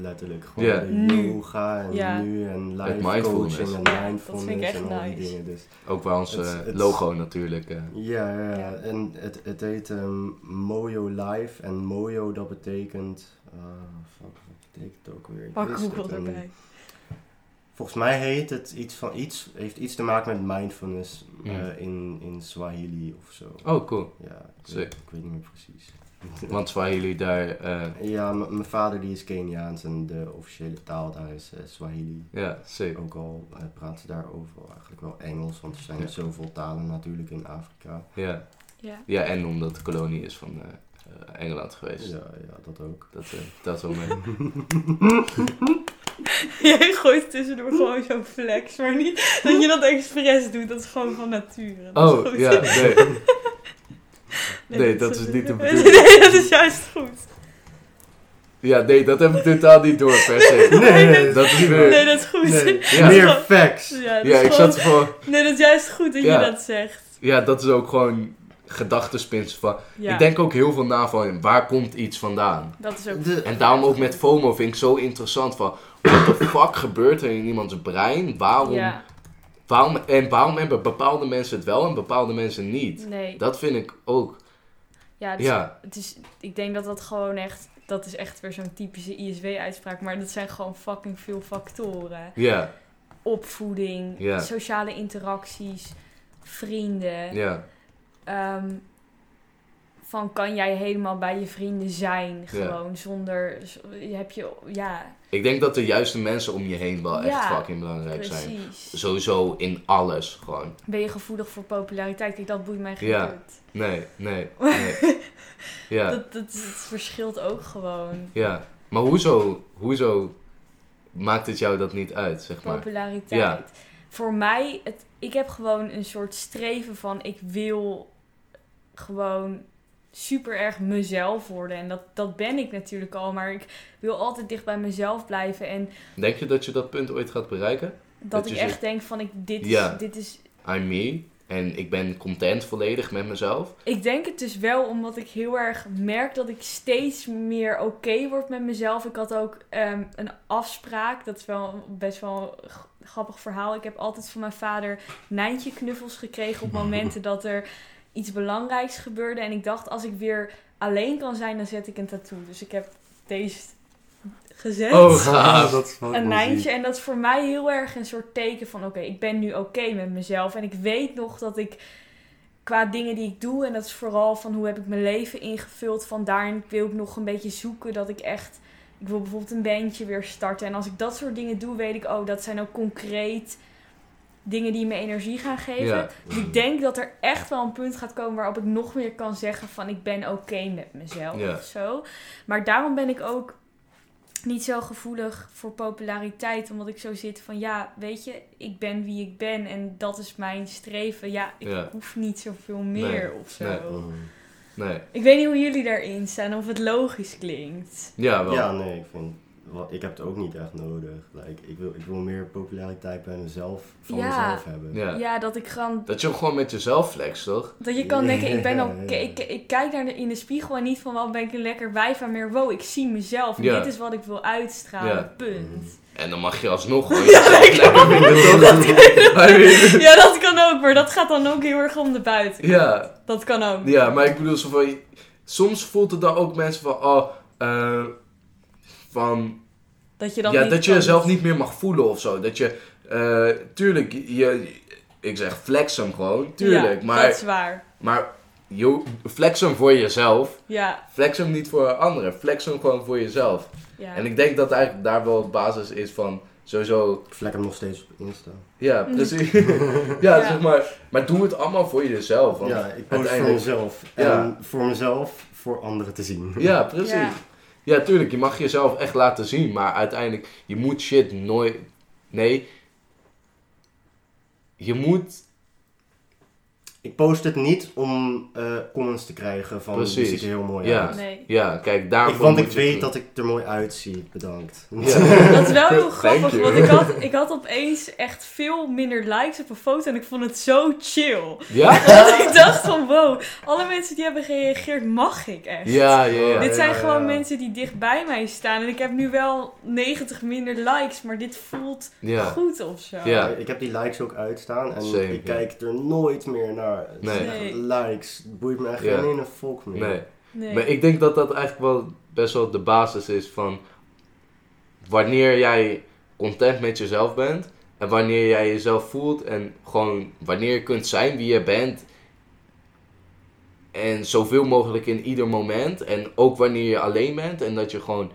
letterlijk. Gewoon Nu. yoga en Ja. nu en live mindfulness. coaching en Ja, dat mindfulness vind ik echt en al die nice. dingen. Dus Ook bij ons Het- eh, het- logo natuurlijk. eh. Ja, ja. En het, het heet ehm, Mojo Live. En Mojo, dat betekent... fuck, wat betekent het ook weer? Pak Google erbij. Volgens mij heet het iets van iets... Heeft iets te maken met mindfulness in, in Swahili of zo. Oh, cool. Ja, ik Sick. weet, ik weet niet meer precies. *laughs* Want Swahili daar, eh, Ja, mijn vader die is Keniaans en de officiële taal daar is eh, Swahili. ja, sick. Ook al eh, praten ze daar overal eigenlijk wel Engels, want er zijn Ja. zoveel talen natuurlijk in Afrika. Ja. Ja. ja, en omdat het kolonie is van Engeland geweest. Ja, ja, dat ook. Dat, eh dat wel mee. *laughs* Jij gooit tussendoor gewoon zo'n flex, maar niet dat je dat expres doet. Dat is gewoon van nature. Dat is Oh, ja, *laughs* nee. Nee, dat is niet de *laughs* bedoeling. Nee, dat is juist goed. Ja, nee, dat heb ik totaal niet door per se. Nee, Dat is weer... Nee, dat is goed. Nee, *laughs* Ja. meer facts. Ja, dat Ja, is ik gewoon- zat voor... Nee, dat is juist goed dat Ja. je dat zegt. Ja, dat is ook gewoon gedachtenspins van... Ja, Ik denk ook heel veel na van, waar komt iets vandaan? dat is ook... De- En daarom ook met FOMO vind ik zo interessant van... What the fuck gebeurt er in iemands brein? Waarom, Ja, waarom, en waarom hebben bepaalde mensen het wel en bepaalde mensen niet? nee. Dat vind ik ook. Ja, is, Ja, het is, ik denk dat dat gewoon echt... Dat is echt weer zo'n typische ISW-uitspraak. Maar dat zijn gewoon fucking veel factoren. ja, Opvoeding, Ja. sociale interacties, vrienden. ja, Ehm, van kan jij helemaal bij je vrienden zijn, Ja. gewoon zonder... Heb je... Ja, Ik denk dat de juiste mensen om je heen wel echt Ja, fucking belangrijk zijn. precies. Sowieso in alles gewoon. Ben je gevoelig voor populariteit? Kijk, dat boeit mij geen Ja. Nee, nee, *laughs* nee. Ja, Dat, dat, verschilt ook gewoon. ja. Maar hoezo, hoezo maakt het jou dat niet uit, zeg maar? Populariteit. Ja. Voor mij, het, ik heb gewoon een soort streven van ik wil gewoon super erg mezelf worden. En dat, dat ben ik natuurlijk al, maar ik wil altijd dicht bij mezelf blijven. En Denk je dat je dat punt ooit gaat bereiken? dat, Dat ik echt denk van ik, dit, Ja. is, dit is I'm me. En ik ben content volledig met mezelf. Ik denk het dus wel omdat ik heel erg merk dat ik steeds meer oké word met mezelf. Ik had ook ehm, een afspraak, dat is wel best wel een grappig verhaal. Ik heb altijd van mijn vader Nijntje knuffels gekregen op momenten dat er iets belangrijks gebeurde. En ik dacht, als ik weer alleen kan zijn, dan zet ik een tattoo. Dus ik heb deze gezet. Oh, Ah, dat is wel een lijntje. En dat is voor mij heel erg een soort teken van... oké, ik ben nu oké met mezelf. En ik weet nog dat ik qua dingen die ik doe... en dat is vooral van hoe heb ik mijn leven ingevuld... van daarin wil ik nog een beetje zoeken dat ik echt... ik wil bijvoorbeeld een bandje weer starten. En als ik dat soort dingen doe, weet ik... oh, dat zijn ook concreet dingen die me energie gaan geven. Ja. Dus ik denk dat er echt wel een punt gaat komen waarop ik nog meer kan zeggen van ik ben oké met mezelf Ja. of zo. Maar daarom ben ik ook niet zo gevoelig voor populariteit. Omdat ik zo zit van ja, weet je, ik ben wie ik ben en dat is mijn streven. Ja, ik Ja. hoef niet zoveel meer Nee. of zo. Nee. Mhm. Nee. Ik weet niet hoe jullie daarin staan, of het logisch klinkt. Ja, wel. Ja, nee, ik vind... Ik heb het ook niet echt nodig. Like, ik, wil, ik wil meer populariteit bij mezelf, van Ja. mezelf hebben. Ja. Ja, dat ik gewoon Dat je ook gewoon met jezelf flex, toch? Dat je kan denken, ik ben *laughs* ja. Ik, ik kijk naar de, in de spiegel en niet van wat ben ik een lekker wijf, maar meer wow, ik zie mezelf. En Ja. dit is wat ik wil uitstralen. Ja. Punt. En dan mag je alsnog *laughs* gewoon Ja, jezelf ik lekker vinden, toch? *laughs* Maar weer- Ja, dat kan ook, maar dat gaat dan ook heel erg om de buiten. Ja, Dat kan ook. ja, maar ik bedoel, zo van, soms voelt het dan ook mensen van, oh, eh, van, Dat je dat ja, niet dat je kan. jezelf niet meer mag voelen of zo. Dat je, eh, tuurlijk, je, ik zeg flex hem gewoon, tuurlijk, Ja, maar, dat is waar. maar je, flex hem voor jezelf, Ja, flex hem niet voor anderen, flex hem gewoon voor jezelf. ja. En ik denk dat eigenlijk daar wel basis is van, sowieso, Ik vlek hem nog steeds op Insta. ja, *laughs* precies. ja, *laughs* Ja. zeg maar, maar doe het allemaal voor jezelf. Want ja, ik post voor uiteindelijk- mezelf. Ja. En voor mezelf, voor anderen te zien. Ja, *laughs* precies. Ja. Tuurlijk, je mag jezelf echt laten zien, maar uiteindelijk, je moet shit nooit. Nee. Je moet. Ik post het niet om eh, comments te krijgen van Precies. die ziet er heel mooi Ja. uit. Nee. Ja, kijk, daarvoor. Ik, want ik weet dat ik er mooi uitzie. Bedankt. Ja. *laughs* Dat is wel heel grappig, want ik had, ik had opeens echt veel minder likes op een foto en ik vond het zo chill. Ja? *laughs* Dat ik dacht van wow, alle mensen die hebben gereageerd mag ik echt. Ja, ja, ja. Dit zijn ja, ja. gewoon mensen die dicht bij mij staan. En ik heb nu wel 90 minder likes, maar dit voelt Ja. goed of zo. Ja. Ik heb die likes ook uitstaan en Same, ik ja. kijk er nooit meer naar. Nee. Likes, het boeit me echt Ja. geen ene volk meer. Nee. Nee. Maar ik denk dat dat eigenlijk wel best wel de basis is van. Wanneer jij content met jezelf bent. En wanneer jij jezelf voelt. En gewoon wanneer je kunt zijn wie je bent. En zoveel mogelijk in ieder moment. En ook wanneer je alleen bent. En dat je gewoon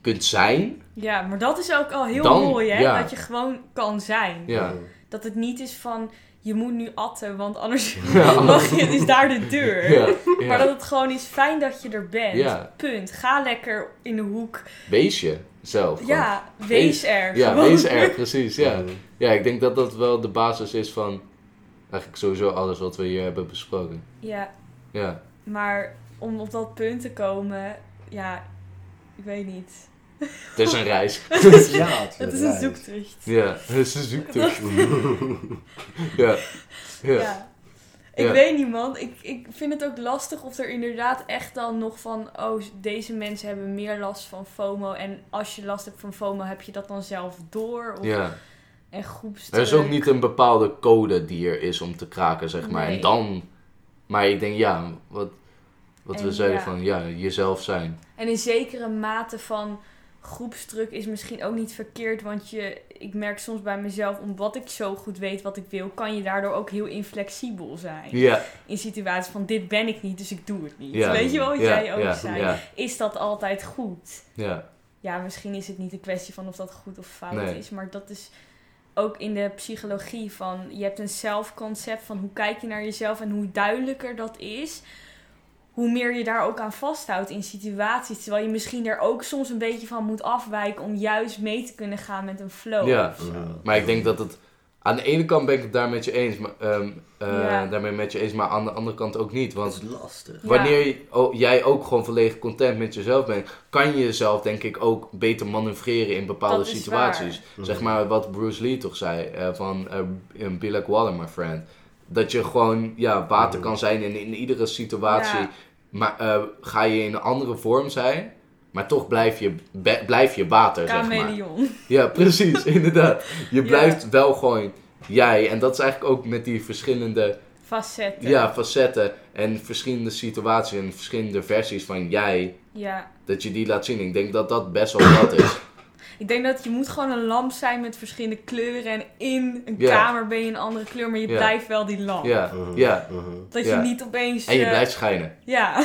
kunt zijn. Ja, maar dat is ook al heel Dan, mooi, hè? ja. Dat je gewoon kan zijn. Ja. Dat het niet is van, je moet nu atten, want anders Ja. *laughs* mag je, is daar de deur. Ja, Maar dat het gewoon is fijn dat je er bent. Ja. Punt. Ga lekker in de hoek. Wees je zelf. gewoon. Ja, wees er. *laughs* Ja, gewoon. wees er, precies. Ja. Ja, ik denk dat dat wel de basis is van eigenlijk sowieso alles wat we hier hebben besproken. Ja, Ja, maar om op dat punt te komen, ja, ik weet niet. *laughs* het is een reis. *laughs* Ja, het is een zoektocht. Ja, het is een zoektocht. *laughs* Ja. Ja. Ja. Ik Ja. weet niet, man. Ik, ik vind het ook lastig of er inderdaad echt dan nog van... Oh, deze mensen hebben meer last van FOMO. En als je last hebt van FOMO, heb je dat dan zelf door? Of, ja. En groepsdruk. Er is ook niet een bepaalde code die er is om te kraken, zeg maar. Nee. En dan... Maar ik denk, ja, wat, wat we En zeiden ja. van, ja, jezelf zijn. En in zekere mate van groepsdruk is misschien ook niet verkeerd. Want je, ik merk soms bij mezelf, omdat ik zo goed weet wat ik wil... kan je daardoor ook heel inflexibel zijn. In situaties van, dit ben ik niet, dus ik doe het niet. Weet je wel wat jij ook zei? Is dat altijd goed? ja, ja, misschien is het niet een kwestie van of dat goed of fout Nee. is, maar dat is ook in de psychologie van je hebt een zelfconcept van hoe kijk je naar jezelf en hoe duidelijker dat is, hoe meer je daar ook aan vasthoudt in situaties, terwijl je misschien er ook soms een beetje van moet afwijken om juist mee te kunnen gaan met een flow. Ja. of zo. Maar ik denk dat het... Aan de ene kant ben ik het daar met je eens, maar, ehm, eh, Ja. daarmee met je eens, maar aan de andere kant ook niet. Want Dat is lastig. Ja. Wanneer je- oh, jij ook gewoon volledig content met jezelf bent, kan je jezelf denk ik ook beter manoeuvreren in bepaalde Dat is situaties. waar. Zeg maar wat Bruce Lee toch zei eh, van eh Be Like Water, my friend. Dat je gewoon ja, water kan zijn in, in iedere situatie. Ja. Maar eh, ga je in een andere vorm zijn, maar toch blijf je, be- blijf je water, zeg maar. Ja, precies, *laughs* inderdaad. Je Ja. blijft wel gewoon jij. En dat is eigenlijk ook met die verschillende Facetten. ja, facetten en verschillende situaties en verschillende versies van jij, ja. dat je die laat zien. Ik denk dat dat best wel wat is. Ik denk dat je moet gewoon een lamp zijn met verschillende kleuren en in een kamer ben je een andere kleur, maar je blijft wel die lamp. Ja, ja. mhm. Dat je niet opeens... En je eh, blijft schijnen. Ja. *laughs*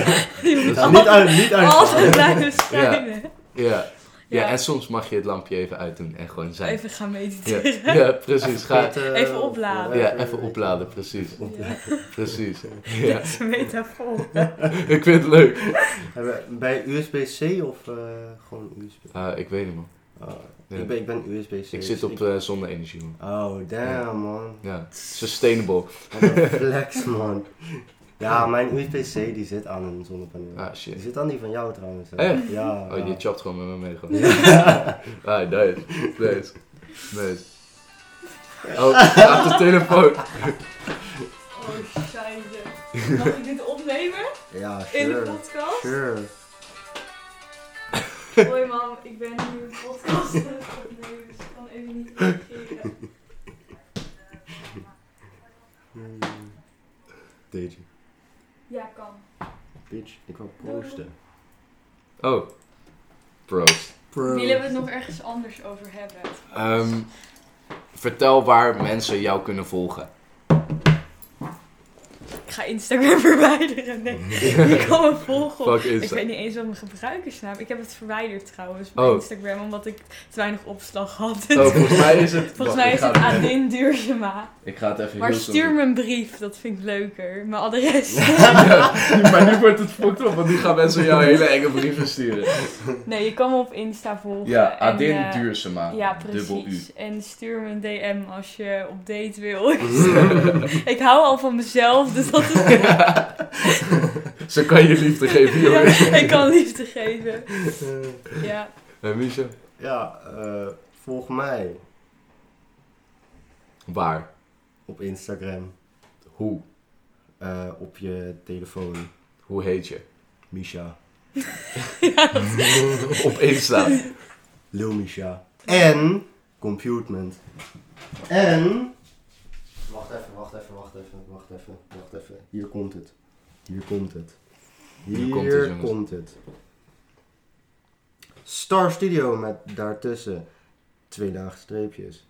*laughs* je moet Dus altijd, niet uit, niet uit. altijd blijven schijnen. Ja, Ja, Ja. en soms mag je het lampje even uitdoen en gewoon zijn. Even gaan mediteren. ja, precies. Ga, Pitten, Even opladen. ja, even opladen, *laughs* precies. *laughs* Ja. Precies. Ja. Dat is een metafoor. *laughs* Ik vind het leuk. Bij USB-C of eh, gewoon USB? Ah, ik weet niet, man. Oh, Ja. ik, ben, ik ben USB-C. Ik dus zit op eh zonne-energie, man. Oh, damn man. Ja, sustainable. Flex man. Ja, mijn USB-C die zit aan een zonnepaneel. Ah, Die shit. zit aan die van jou trouwens. hè? Echt? Ja. Oh, ja. je chopt gewoon met me mee, gewoon. Ja. *laughs* Ah, nice. Nice. Nice. Oh, gaat de telefoon. *laughs* Oh, scheisse. Mag ik dit opnemen? ja, In de sure. podcast? Sure. Hoi mam, ik ben nu een podcast aan het opnemen, dus ik kan even niet reageren. Hmm. Deed je. Bitch, ik wou proosten. Oh. Proost. Willen we het nog ergens anders over hebben? Ehm, vertel waar mensen jou kunnen volgen. Ik ga Instagram *laughs* verwijderen. Nee, je kan me volgen. Ik weet niet eens wat mijn gebruikersnaam Ik heb het verwijderd trouwens, mijn Oh. Instagram, omdat ik te weinig opslag had. Oh, volgens mij is het... *laughs* Volgens mij is het Adin Duursema. Ik ga het even Maar stuur me een brief, dat vind ik leuker. Mijn adres. *laughs* Ja, maar nu wordt het fucked op, want nu gaan mensen jou hele enge brieven sturen. Nee, je kan me op Insta volgen. Ja, en, Adin eh, Duursema. Ja, Dubbel U. precies. En stuur me een DM als je op date wil. ik hou al van mezelf, dus dat is... *laughs* Zo kan je liefde geven, ja, jongen. ik kan liefde geven. *laughs* Ja. En Misha? Ja, eh, volg mij Waar? op Instagram. Hoe? eh, op je telefoon. Hoe heet je? Misha. *laughs* Op Insta. Lil Misha. En Computement. En... Wacht even, wacht even, wacht even, wacht even. Hier komt het. Hier komt het. Hier, Hier komt het, komt het. Star Studio met daartussen twee dagen streepjes.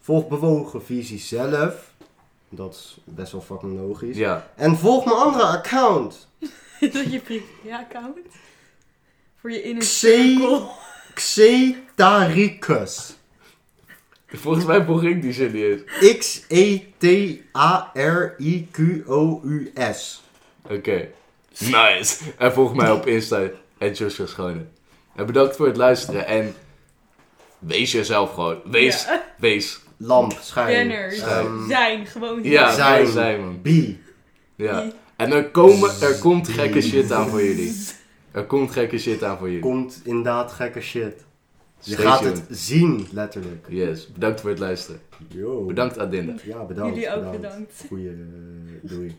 Volg Bewogen Visie zelf. Dat is best wel fucking logisch. Ja. En volg mijn andere account. Is *laughs* dat je privé-account? Voor je inner Xe- circle. Xetaricus. Volgens mij volg ik die zin niet eens. E X-E-T-A-R-I-Q-O-U-S. Oké. Nice. En volg mij op Insta. En Joshua Schone. En bedankt voor het luisteren. En wees jezelf gewoon. Wees. Ja. Wees. Lamp, schijn. Banners. Zijn, gewoon Ja, zijn. Zijn. man. B. Ja. En er, komen, er komt gekke shit aan voor jullie. Er komt gekke shit aan voor jullie. Komt inderdaad gekke shit. Je gaat tuned. het zien, letterlijk. Yes. Bedankt voor het luisteren. Yo. Bedankt Adinda. Ja, bedankt. Jullie ook bedankt. Goeie, eh, doei.